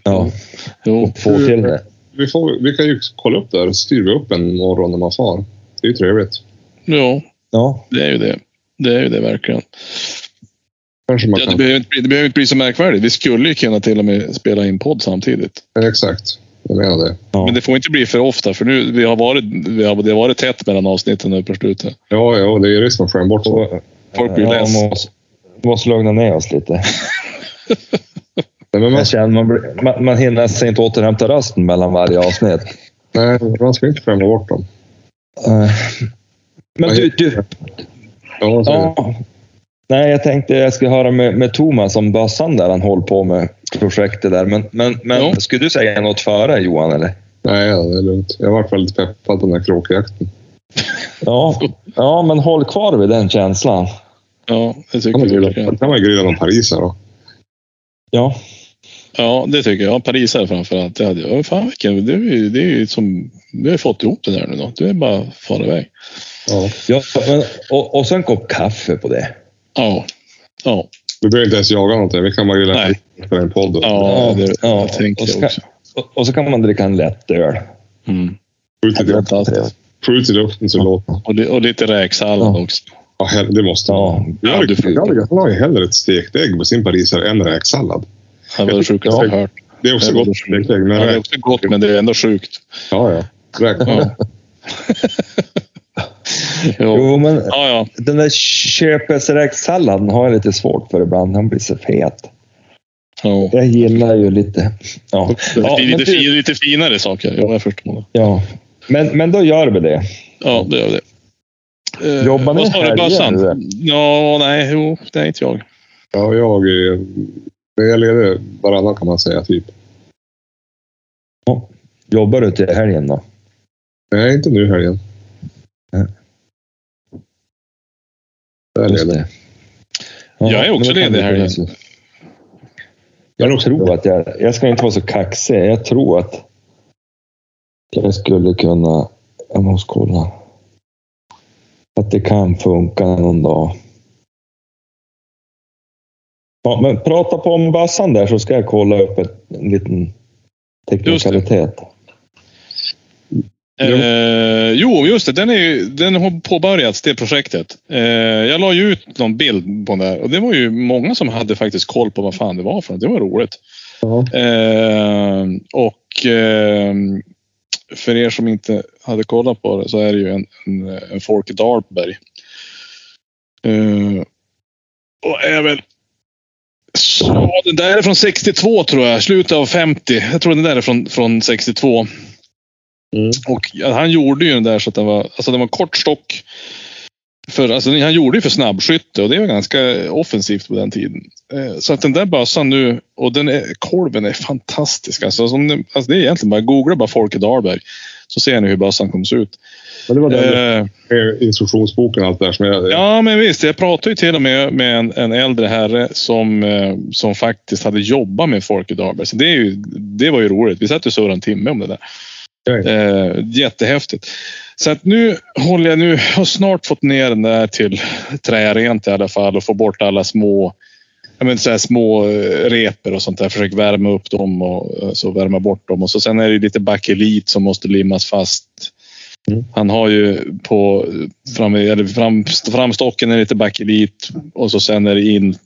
Ja, Jo. få till det. Vi, får, vi kan ju kolla upp det här och styr vi upp en morgon när man far. Det är ju trevligt. Ja, Ja, det är ju det. Det är ju det verkligen. Kanske man Ja, det, kan. behöver inte bli, det behöver inte bli så märkvärdigt. Vi skulle ju kunna till och med spela in podd samtidigt. Ja, exakt. Jag menar det. Ja. Men det får inte bli för ofta för nu vi har varit, vi har, det har varit tätt mellan avsnitten nu på slutet. Ja, ja, det är risk att man skämmer bort Folk blir ja, less. måste, måste lugna ner oss lite. Men man, känner, man, blir- man, man hinner sig inte återhämta rösten mellan varje avsnitt. nej, man ska inte skämma bort dem. Men du, du Ja, Nej, jag tänkte jag skulle höra med, med Thomas om bössan där han håller på med projektet där. Men, men, men Ja. skulle du säga något före Johan eller? Nej, ja, det är lugnt. Jag har varit väldigt peppad på den här kråkjakten. Ja, ja, men håll kvar vid den känslan. Ja, det tycker jag. kan man grilla någon parisare då. Ja, Ja, det tycker jag. Parisare framförallt. Det hade jag. Fan, vilken, det, är ju, det är ju som... Vi har fått ihop det där nu då. Du är bara far iväg. Ja. ja men, och, och sen kopp kaffe på det. Ja. Ja. Vi behöver inte ens jaga någonting. Vi kan bara grilla Nej. för en podd. Ja, det, Ja, jag tänkte och det ska- också. Och, och så kan man dricka en lätt öl. Mm. Skjut, i, luften så det låter. Och, li- och lite räksallad Ja. också. Ja, det måste Ja, Jag Ja, har- du får- jag ju hellre ett stekt ägg på sin parisare än räksallad. Det var det sjukaste jag hört. Det är också Det var gott men Ja, det är också gott, men det är ändå sjukt. Ja, ja. Räk... Ja. jo. Jo, men Ja, ja. den där köpesräksalladen har jag lite svårt för ibland. Han blir så fet. ja. Jag gillar ju lite... Ja, ja, lite, fin, du, lite finare saker. Ja, jag förstår ja. men, men då gör vi det. Ja, det gör det. Eh, Jobbar ni helger? Ja, nej, jo, det är inte jag. Ja, jag är... Jag ledig varannan kan man säga, typ. Jobbar du till helgen då? Nej, inte nu helgen. Nej. Jag är ledig. Ja, Jag är också ledig helgen. finnas- Jag tror att jag, jag ska inte vara så kaxig. Jag tror att jag skulle kunna, jag måste kolla, att det kan funka någon dag. Ja, men prata på om bössan där så ska jag kolla upp ett, en liten teknikalitet. Eh, jo, just det. Den, är ju, den har påbörjats, det projektet. Eh, jag la ju ut någon bild på den där och det var ju många som hade faktiskt koll på vad fan det var för något. Det var roligt. Eh, och eh, för er som inte hade kollat på det så är det ju en, en, en Folke Dahlberg. Eh, och väl så, den där är från 62 tror jag, slutet av 50. Jag tror den där är från, från 62. Mm. Och han gjorde ju den där så att den var, alltså den var kort stock. För, alltså, han gjorde ju för snabbskytte och det var ganska offensivt på den tiden. Eh, så att den där bössan nu, och den är, kolven är fantastisk. Alltså, som, alltså, det är egentligen bara, googla bara Folke Dahlberg. Så ser ni hur bössan kommer se ut. Men det var den Eh, instruktionsboken och allt det där som jag... Ja, men visst. Jag pratade ju till och med med en, en äldre herre som, eh, som faktiskt hade jobbat med Folke Dahlberg. Så det, är ju, det var ju roligt. Vi satt och surrade en timme om det där. Eh, jättehäftigt. Så att nu håller jag nu, har snart fått ner den där till trärent i alla fall och få bort alla små jag menar, så här små eh, reper och sånt där. Försök värma upp dem och eh, så värma bort dem. Och så sen är det lite bakelit som måste limmas fast. Mm. Han har ju på fram, eller fram, framstocken är lite bakelit och så sen är det in,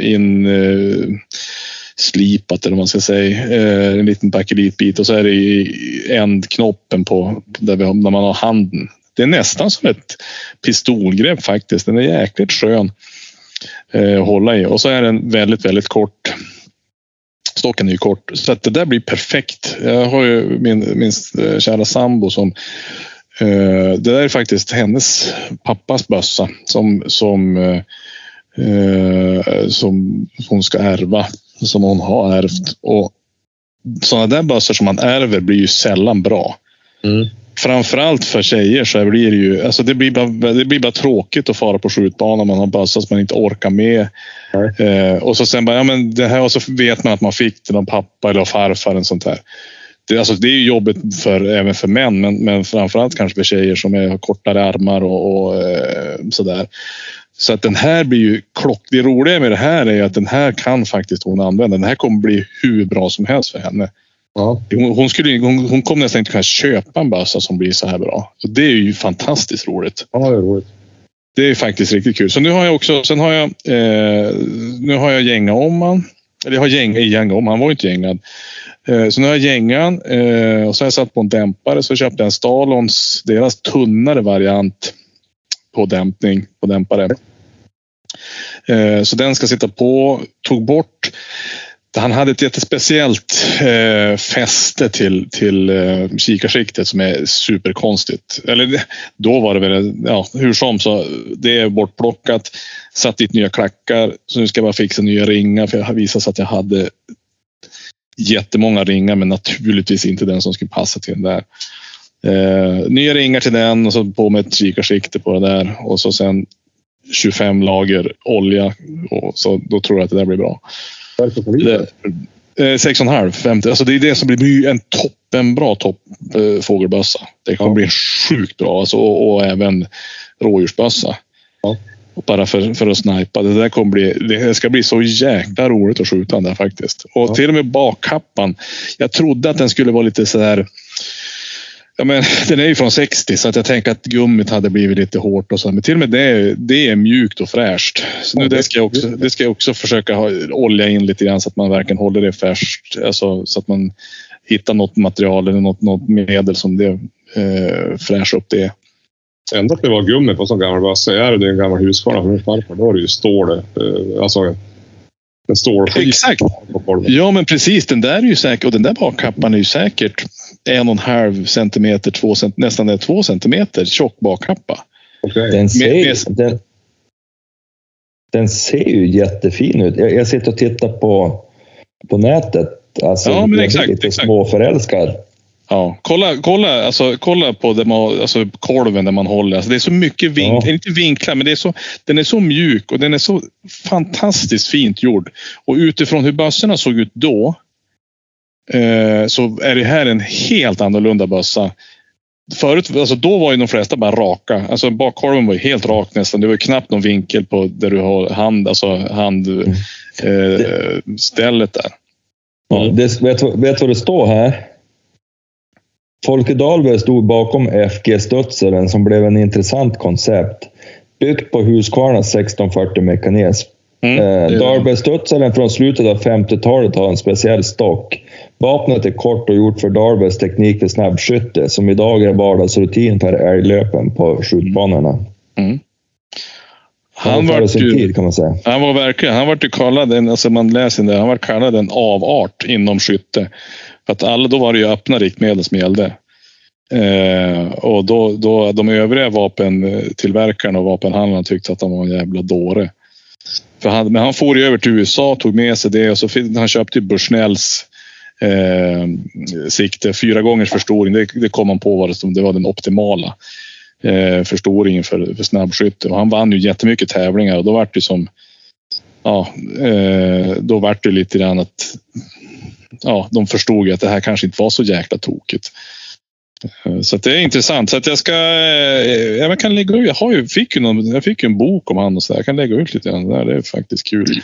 in uh, slipat eller vad man ska säga. Uh, en liten bakelitbit och så är det i ändknoppen på där, vi har, där man har handen. Det är nästan som ett pistolgrepp faktiskt. Den är jäkligt skön eh, att hålla i och så är den väldigt, väldigt kort. Stocken är ju kort så att det där blir perfekt. Jag har ju min, min eh, kära sambo som eh, det där är faktiskt hennes pappas bössa som, som, eh, eh som hon ska ärva. Som hon har ärvt. Och sådana där bössor som man ärver blir ju sällan bra. Mm. Framförallt för tjejer så blir det ju, alltså det blir bara, det blir bara tråkigt att fara på skjutbanan man har bössa som man inte orkar med. Eh, och så sen bara, ja men det här och så vet man att man fick det av pappa eller av farfar sånt där. Det, alltså det är ju jobbigt för, även för män, men, men framförallt kanske för tjejer som är, har kortare armar och, och eh, sådär. Så att den här blir ju klock. Det roliga med det här är att den här kan faktiskt hon använda. Den här kommer bli hur bra som helst för henne. Ja. Hon, hon, skulle, hon, hon kommer nästan inte kunna köpa en bössa som blir så här bra. Och det är ju fantastiskt roligt. ja, det är roligt. Det är faktiskt riktigt kul. Så nu har jag också, sen har jag, eh, nu har jag gänga om han. Eller jag har gäng, gänga om, han var ju inte gängad. Eh, så nu har jag gängan eh, och så har jag satt på en dämpare. Så köpte jag en Stalons, deras tunnare variant på dämpning på dämpare. Eh, så den ska sitta på. Tog bort han hade ett jättespeciellt eh, fäste till, till eh, kikarsiktet som är superkonstigt. Eller då var det väl, ja, hur som så, det är bortplockat. Satt dit nya klackar, så nu ska jag bara fixa nya ringar för jag har visat att jag hade jättemånga ringar men naturligtvis inte den som skulle passa till den där. Eh, nya ringar till den och så på med ett kikarsikte på det där och så sen 25 lager olja och så då tror jag att det där blir bra. Det, eh, sex och en halv, 50. Alltså det är det som blir en toppenbra topp, eh, fågelbössa. Det kommer ja. bli sjukt bra. Alltså, och, och även rådjursbössa. Ja. Bara för, för att snipa. Det, där kommer bli, det ska bli så jäkla roligt att skjuta den där faktiskt. Och ja. till och med bakkappan. Jag trodde att den skulle vara lite sådär Ja, men, den är ju från 60 så att jag tänker att gummit hade blivit lite hårt och så. Men till och med det, det är mjukt och fräscht. Så nu, det, ska jag också, det ska jag också försöka ha, olja in lite grann så att man verkligen håller det färskt. Alltså, så att man hittar något material eller något, något medel som det eh, fräschar upp det. Ändå att det var gummi på sån gammal bössa. Är det en gammal Husqvarna från min farfar, då är det ju stål. Eh, alltså en stålskiva. Exakt. Ja, men precis. Den där är ju säkert och den där bakkappan är ju säkert en och en halv centimeter, två, nästan två centimeter tjock bakkappa. Okay. Den, ser, med, den, den, ser ju jättefin ut. Jag, jag sitter och tittar på, på nätet. Alltså, ja, men exakt. Lite exakt. småförälskad. Ja, kolla, kolla, alltså, kolla på det man, alltså, kolven där man håller. Alltså, det är så mycket vinklar, ja. inte vinklar, men det är så, den är så mjuk och den är så fantastiskt fint gjord. Och utifrån hur bössorna såg ut då eh, så är det här en helt annorlunda bössa. Förut, alltså då var ju de flesta bara raka. Alltså bakkolven var ju helt rak nästan. Det var knappt någon vinkel på där du har hand, alltså handstället mm. eh, där. Ja, det, vet du vad det står här? Folke Dahlberg stod bakom FG-studsaren som blev en intressant koncept. Byggt på Husqvarnas 1640-mekanism. Mm, eh, Dahlbergstudsaren från slutet av 50-talet har en speciell stock. Vapnet är kort och gjort för Dahlbergs teknik för snabbskytte som idag är vardagsrutin för älglöpen på skjutbanorna. Mm. Han, var sin tid, kan man säga. han var verkligen, han var kallad, en, alltså man läser det, han var kallad en avart inom skytte. För att alla, då var det ju öppna riktmedel som gällde. Eh, och då, då de övriga vapentillverkarna och vapenhandlarna tyckte att han var en jävla dåre. För han, men han for ju över till USA, tog med sig det och så fick, han köpte Bushnells eh, sikte, fyra gångers förstoring. Det, det kom han på var det, det var den optimala eh, förstoringen för, för snabbskytte. Och han vann ju jättemycket tävlingar och då vart det som ja, eh, då vart det lite grann att ja, de förstod ju att det här kanske inte var så jäkla tokigt. Eh, så det är intressant. Så att jag ska, eh, jag kan lägga ut, jag, har ju, fick ju någon, jag fick ju en bok om han och så där. Jag kan lägga ut lite grann där. Det är faktiskt kul.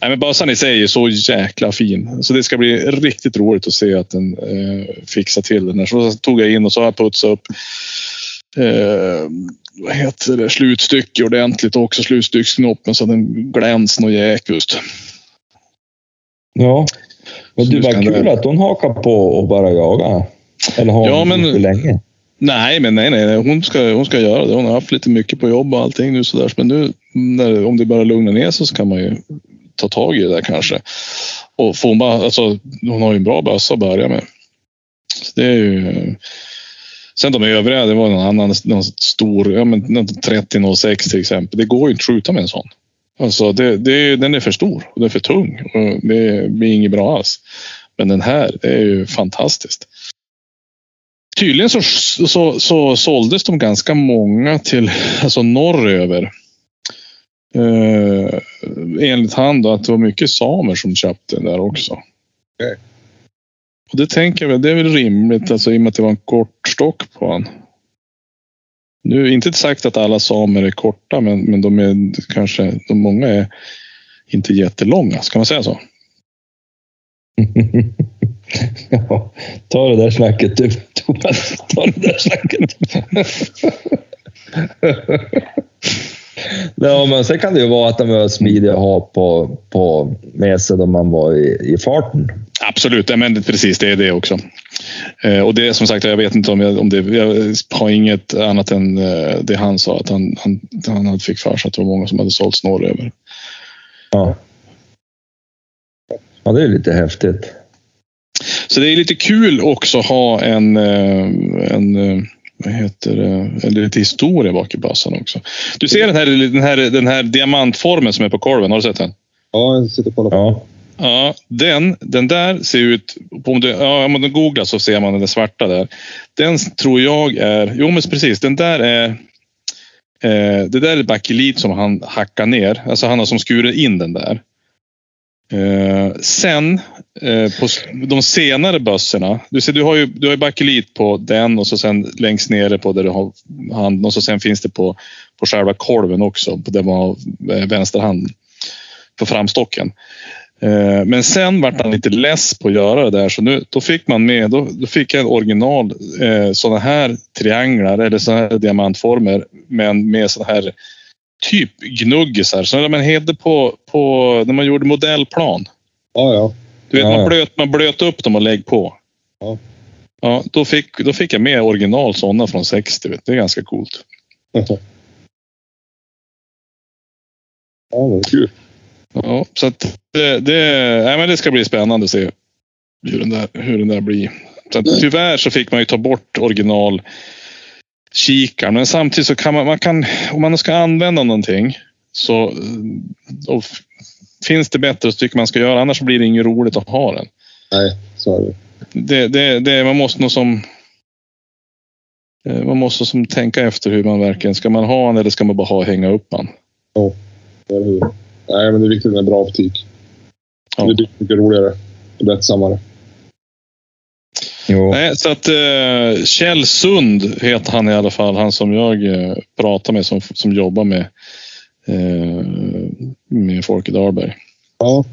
Nej, men bössan i sig är så jäkla fin. Så det ska bli riktigt roligt att se att den eh, fixar till den. Så tog jag in och så har jag putsat upp eh, vad heter det, slutstycke ordentligt och också slutstycksknoppen så att den glänser och jäkust. Ja, men det var kul att hon hakar på och bara jagar. Eller har ja, hon men, för länge? Nej, men nej, nej, hon ska, hon ska göra det. Hon har haft lite mycket på jobb och allting nu sådär. Men nu när, om det bara lugnar ner sig så kan man ju ta tag i det där kanske. Och får hon bara, alltså, hon har ju en bra bössa att börja med. Så det är ju, sen de övriga, det var någon annan någon stor, ja men 3006 till exempel. Det går ju inte att skjuta med en sån. Alltså det, det, den är för stor och den är för tung. Och det blir inget bra alls. Men den här det är ju fantastiskt. Tydligen så, så, så såldes de ganska många till alltså norröver. Eh, enligt han då att det var mycket samer som köpte den där också. Okay. Och det tänker jag väl, det är väl rimligt alltså, i och med att det var en kort stock på honom. Nu är inte sagt att alla samer är korta, men, men de är kanske, de många är inte jättelånga. Ska man säga så? ja, ta det där snacket du, Thomas. Ta det där snacket. Ja, men sen kan det ju vara att de var smidiga att ha på, på med sig då man var i, i farten. Absolut, men precis det är det också. Eh, och det som sagt, jag vet inte om, jag, om det, jag har inget annat än eh, det han sa, att han, han, han fick för sig att det var många som hade sålt snåröver. Ja. Ja, det är lite häftigt. Så det är lite kul också att ha en, eh, en vad heter det, eller lite historia bak i bössan också. Du ser den här, den, här, den här diamantformen som är på korven, har du sett den? Ja, jag sitter och kollar på. Ja. Ja, den, den där ser ut... Om du, ja, om du googlar så ser man den svarta där. Den tror jag är... Jo, men precis. Den där är... Eh, det där är bakelit som han hackar ner. Alltså han har som skurit in den där. Eh, sen eh, på de senare bössorna. Du ser, du har ju, du har ju bakelit på den och så sen längst nere på där du har handen och så sen finns det på, på själva kolven också. På där man har eh, vänsterhanden. På framstocken. Eh, Men sen vart han lite less på att göra det där så nu, då fick man med, då, då fick jag en original eh, sådana här trianglar eller sådana här diamantformer men med sådana här typ gnuggisar. Så när man hade på, på, när man gjorde modellplan. Ja, ja. Du vet, Ja, man, blöt, man blöt upp dem och lägg på. Ja. Ja, då fick, då fick jag med original sådana från 60. Vet. Det är ganska coolt. Ja, det är kul. Ja, så att det, det, nej, men det ska bli spännande att se hur den där, hur den där blir. Så att, tyvärr så fick man ju ta bort original kikaren. Men samtidigt så kan man, man kan, om man ska använda någonting så eh, finns det bättre så tycker man ska göra. Annars blir det inget roligt att ha den. Nej, så är det. Det, det, det, man måste nog som eh, man måste som tänka efter hur man verkligen, ska man ha den eller ska man bara ha hänga upp den? Eller hur? Nej, men det är viktigt med en bra optik. Ja. Det blir mycket roligare och lättsammare. Jo. Nej, så att eh, Kjell Sund heter han i alla fall. Han som jag eh, pratar med som, som jobbar med, eh, med Folke Dahlberg. Ja.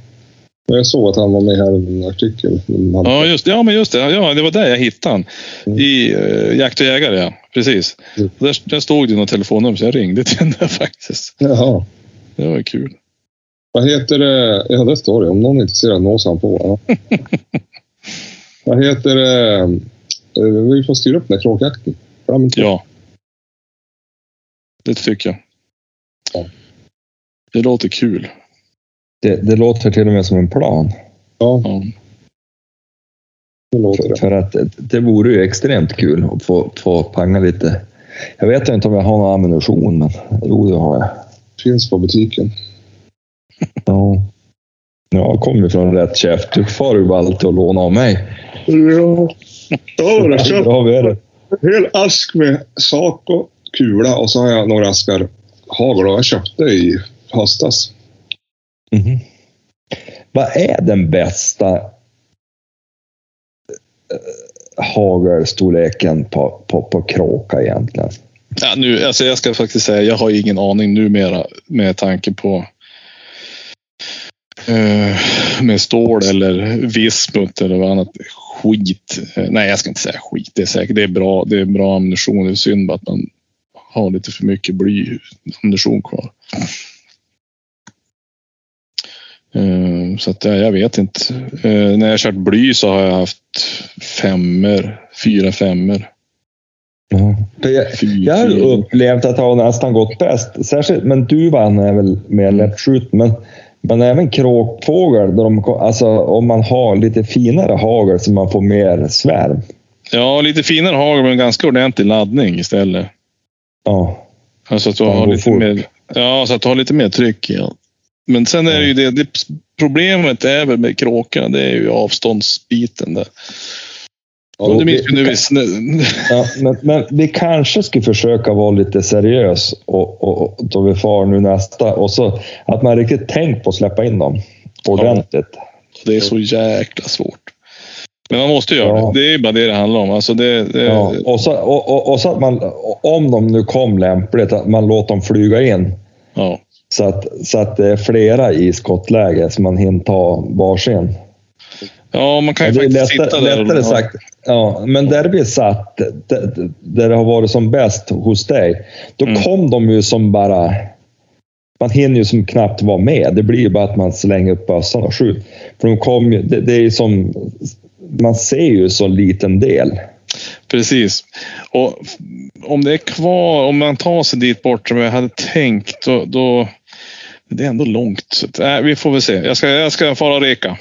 Jag såg att han var med här i en artikel. Han, Ja, just, ja, men just det. Ja, det var där jag hittade han. Mm. I eh, Jakt och jägare, ja. Precis. Mm. Där, där stod det något telefonnummer så jag ringde till den där faktiskt. Jaha. Det var kul. Vad heter det? Ja, det står det. Om någon är intresserad, nås han på. Ja. Vad heter det? Eh, Vi får styra upp den här kråkjakten. Ja. Det tycker jag. Ja. Det låter kul. Det, det låter till och med som en plan. Ja, Ja. det låter det. För att det, det vore ju extremt kul att få, få panga lite. Jag vet inte om jag har någon ammunition, men jo, det har jag. Finns på butiken. Ja. Jag kommer från rätt käft. Du far ju alltid att låna av mig. Ja, ja det köpt en hel ask med sak och kula och så har jag några askar hagel och jag köpte i höstas. Mhm. Vad är den bästa eh, hagelstorleken på, på, på kråka egentligen? Ja, nu, alltså jag ska faktiskt säga, jag har ingen aning numera med tanke på med stål eller vismut eller vad annat skit. Eh, nej, jag ska inte säga skit. Det är säkert det är bra. Det är bra ammunition. Det är synd bara att man har lite för mycket bly ammunition kvar. Eh, så att ja, jag vet inte. Eh, när jag kört bly så har jag haft femmer, fyra femmer. Ja. För jag, jag har upplevt att det har nästan gått bäst. Särskilt, men duvan är väl mer lättskjuten. Men, men även kråkfågel, där de, alltså, om man har lite finare hagel så man får mer svärm. Ja, lite finare hagel men ganska ordentlig laddning istället. Ja. Alltså att du Ja, har lite fort. mer, ja, så att du har lite mer tryck i ja. Men sen är det ju det, det, problemet är väl med kråkorna, det är ju avståndsbiten där. Ja, det vi- minns vi nu i snö. Ja, men, men vi kanske skulle försöka vara lite seriös och, och, då vi far nu nästa. Och så att man riktigt tänkt på att släppa in dem ordentligt. Det är så jäkla svårt. Men man måste göra Ja. det. Det är bara det det handlar om. Alltså det, det, Ja, och, så, och, och, och så att man, om de nu kom lämpligt, att man låter dem flyga in. ja. Så att, så att det är flera i skottläge så man hinner ta varsin. Ja, man kan ju faktiskt lättare, sitta där. lättare sagt. Ja, men där vi satt, där, det har varit som bäst hos dig, då Mm. kom de ju som bara man hinner ju som knappt vara med. Det blir ju bara att man slänger upp bössan och skjuter. För de kom ju, det, det är som, man ser ju så liten del. Precis. Och om det är kvar, om man tar sig dit bort som jag hade tänkt, då, då det är ändå långt. Så äh, vi får väl se. Jag ska, jag ska fara och reka.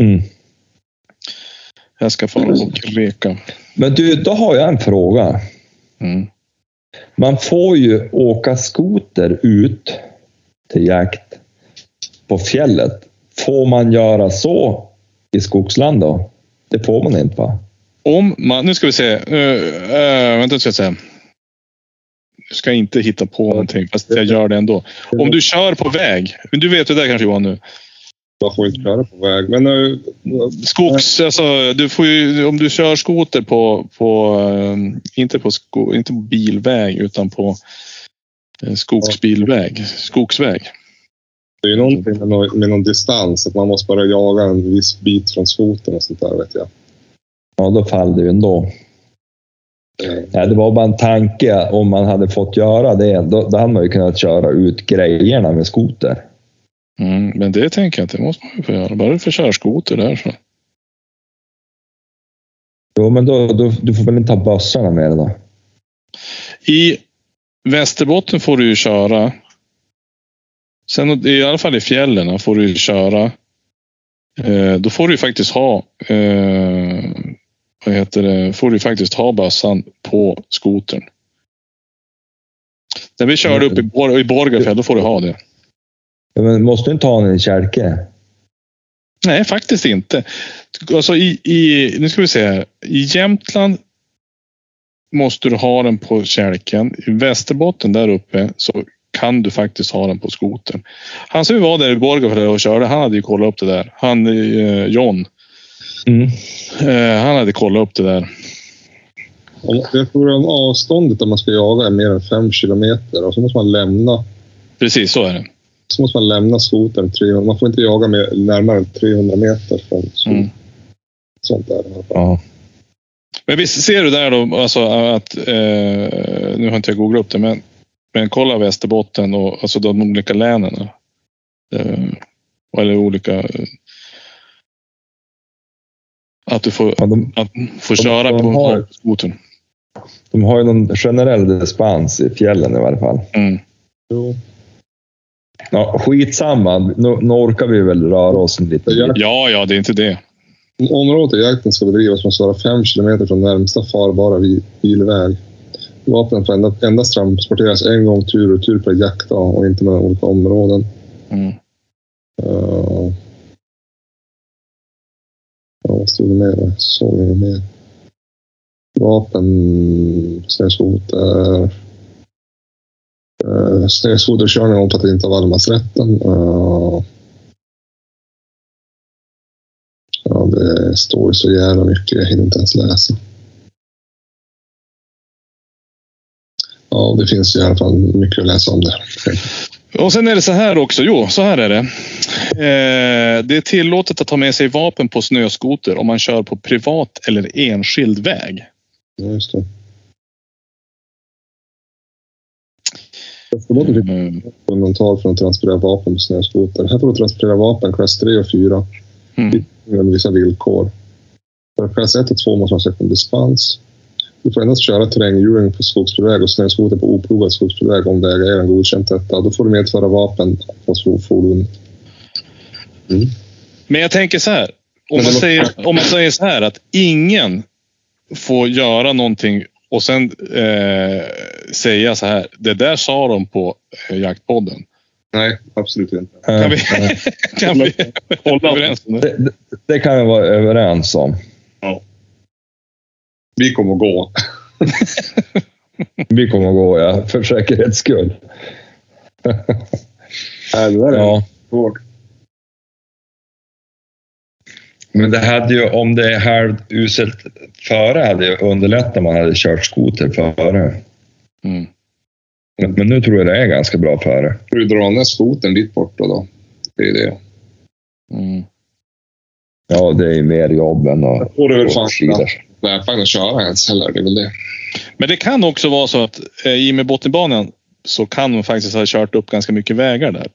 Mm. Jag ska fara och reka. Men du, då har jag en fråga. Mm. Man får ju åka skoter ut till jakt på fjället. Får man göra så i skogsland då? Det får man inte va? Om man, nu ska vi se. Uh, uh, vänta, ska jag säga. Jag ska inte hitta på någonting, fast jag gör det ändå. Om du kör på väg. Du vet det där kanske Johan nu. Man får inte köra på väg. Men eh, Skogs, alltså, du får ju, om du kör skoter på, på eh, inte, på sko, inte på bilväg utan på eh, skogsbilväg, skogsväg. det är ju någonting med någon, med någon distans. Att man måste bara jaga en viss bit från skotern och sånt där vet jag. Ja, då faller det ju ändå. Eh, Ja, det var bara en tanke om man hade fått göra det. Då, då hade man ju kunnat köra ut grejerna med skoter. Mm, men det tänker jag att det måste man ju få göra. Bara du får köra skoter där så. Jo, men då, då, du får väl inte ha bössorna med dig då? I Västerbotten får du ju köra. Sen i alla fall i fjällen får du ju köra. Eh, då får du ju faktiskt ha. Eh, vad heter det? Får du faktiskt ha bössan på skotern. När vi körde upp i, Bor- i Borgafjäll, då får du ha det. Men måste du inte ha den i kälke? Nej, faktiskt inte. Alltså i, i, nu ska vi se här. I Jämtland måste du ha den på kälken. I Västerbotten där uppe så kan du faktiskt ha den på skotern. Han som var där i Borgafjäll och körde, han hade ju kollat upp det där. Han, eh, John, Mm. eh, han hade kollat upp det där. jag tror att avståndet om man ska jaga är mer än fem kilometer och så måste man lämna Precis, så är det. Så måste man lämna skotern 300. Man får inte jaga med, närmare än 300 meter från skotern. Mm. Sånt där. Ja. Men visst ser du där då, alltså att, eh, nu har inte jag googlat upp det, men, men kolla Västerbotten och alltså de olika länen. Eh, eller olika... eh, Att du får, Ja, de, att få köra de på har- skotern. de har ju någon generell dispens i fjällen i varje fall. Mm. Jo. Ja, skitsamma, nu, nu orkar vi väl röra oss en liten Ja. Ja, det är inte det. Området där jakten ska bedrivas måste vara fem kilometer från närmsta farbara bilväg. Vapnen får endast, endast transporteras en gång tur och tur per jaktdag och inte mellan olika områden. Mm. Uh, ja, vad stod det mer? Såg jag mer? Vapen, snöskoter. Uh, snöskoterkörning omfattar inte av allemansrätten. Uh, ja, det står ju så jävla mycket. Jag hinner inte ens läsa. Ja, det finns i alla fall mycket att läsa om det. Och sen är det så här också. Jo, så här är det. Eh, det är tillåtet att ta med sig vapen på snöskoter om man kör på privat eller enskild väg. Ja, just det. Västerbotten fick Mm. undantag från att transportera vapen på snöskoter. Här får du transportera vapen klass 3 och 4 Mm. med vissa villkor. För klass 1 och 2 måste man söka dispens. Du får endast köra terränghjuling på skogsbilväg och snöskoter på oplogad skogsbilväg om vägägaren godkänt detta. Då får du medföra vapen på fordonet. Men jag tänker så här. Om man, säger, om man säger så här att ingen får göra någonting och sen eh, säga så här. Det där sa de på eh, jaktpodden. Nej, absolut inte. Kan vi, Eh, kan vi hålla överens om det? det, det, kan vi vara överens om. Vi kommer att gå. Vi kommer att gå, ja, för säkerhets skull. Det där är Ja. svårt. Men det hade ju, om det är halvuselt före, hade ju underlättat om man hade kört skoter före. Mm. Men, nu tror jag det är ganska bra före. Får du dra ner skotern dit borta då? Det är det. Mm. Ja, det är ju mer jobb än att får du väl gå fan skidor. Nej, fan att köra ens heller. Det är väl det. Men det kan också vara så att eh, i och med Bottenbanan så kan man faktiskt ha kört upp ganska mycket vägar där.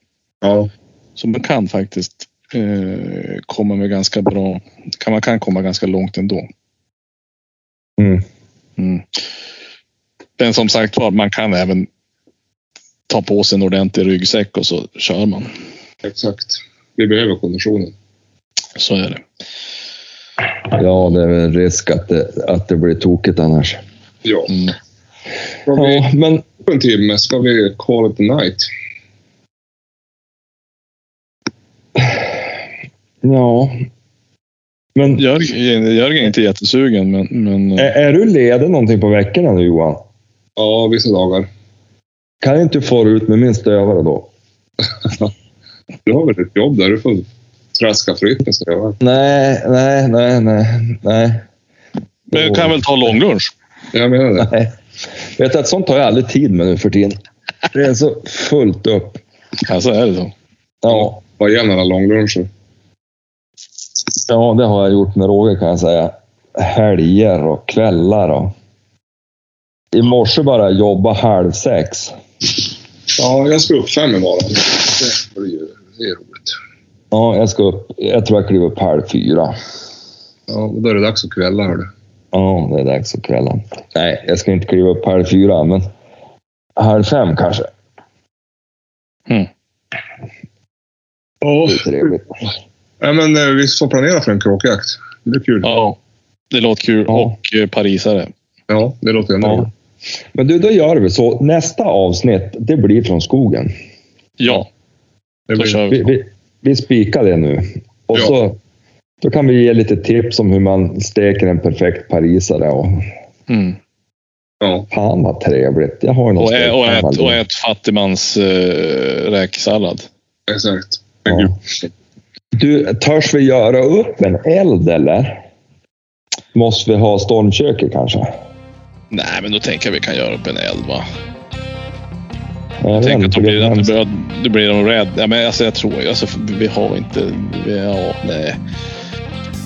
Ja. Så man kan faktiskt eh, komma med ganska bra, kan, man kan komma ganska långt ändå. Mm. Mm. Men som sagt var, man kan även ta på sig en ordentlig ryggsäck och så kör man. Exakt. Vi behöver konditionen. Så är det. Ja, det är väl risk att det, att det blir tokigt annars. Ja. Mm. Ska vi Ja, men på en timme? Ska vi call it a night? Ja. Men Jörgen, Jörgen är inte jättesugen, men, men är, är du ledig någonting på veckorna nu Johan? Ja, vissa dagar. Kan inte få ut med min stövare då? Du har väl ett jobb där du får traska fritt med stövaren? Nej, nej, nej, nej, nej. men kan väl ta långlunch? Jag menar det. Nej. Vet du att sånt har jag aldrig tid med nu för tiden. Det är så fullt upp. Ja, så är det så. Ja, Vad igen alla långluncher? Ja, det har jag gjort med råge kan jag säga. Helger och kvällar och... I morse bara jobba halv sex. Ja, jag ska upp fem imorgon. Det blir det är roligt. Ja, jag ska upp. Jag tror jag kliver upp halv fyra. Ja, och då är det dags att kvälla. Hördu. Ja, det är dags för kvällen. Nej, jag ska inte kliva upp halv fyra, men halv fem kanske. Mm. Ja, Det är trevligt. Ja, men eh, vi får planera för en kråkjakt. Det blir kul. Ja, Ja, det låter kul. Ja. Och eh, parisare. det låter ändå Ja. Men du, då gör vi så. Nästa avsnitt, det blir från skogen. Ja, Det då blir, kör Vi, vi. vi, vi spikar det nu. Och Ja. så då kan vi ge lite tips om hur man steker en perfekt parisare. Och, Mm. ja. fan vad trevligt. Jag har ju Och, ä, och, ät, och ät fattigmans äh, räksallad. Exakt. Ja. Du, törs vi göra upp en eld eller? Måste vi ha stormköket kanske? Nej, men då tänker jag vi kan göra upp en eld va? Jag vet Tänk att då blir, att hemskt. det blir, de rädd. Ja, men alltså, jag tror ju, alltså, vi har inte... Vi, ja, nej.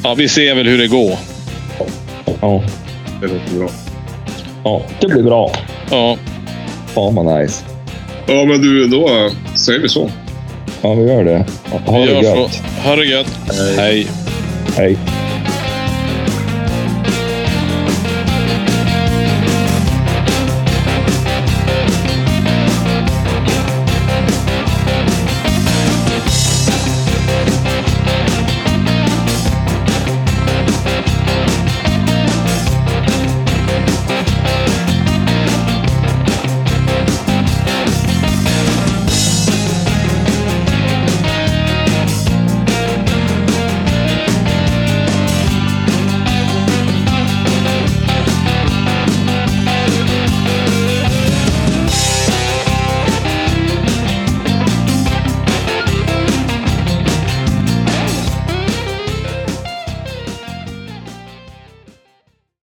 Ja, vi ser väl hur det går. Ja, Det låter bra. ja, det blir bra. Ja, Fan vad nice. Ja, men du, då säger vi så. Ja, vi gör det. Ha vi det gör gött. så. Ha det gött. Hej. Hej.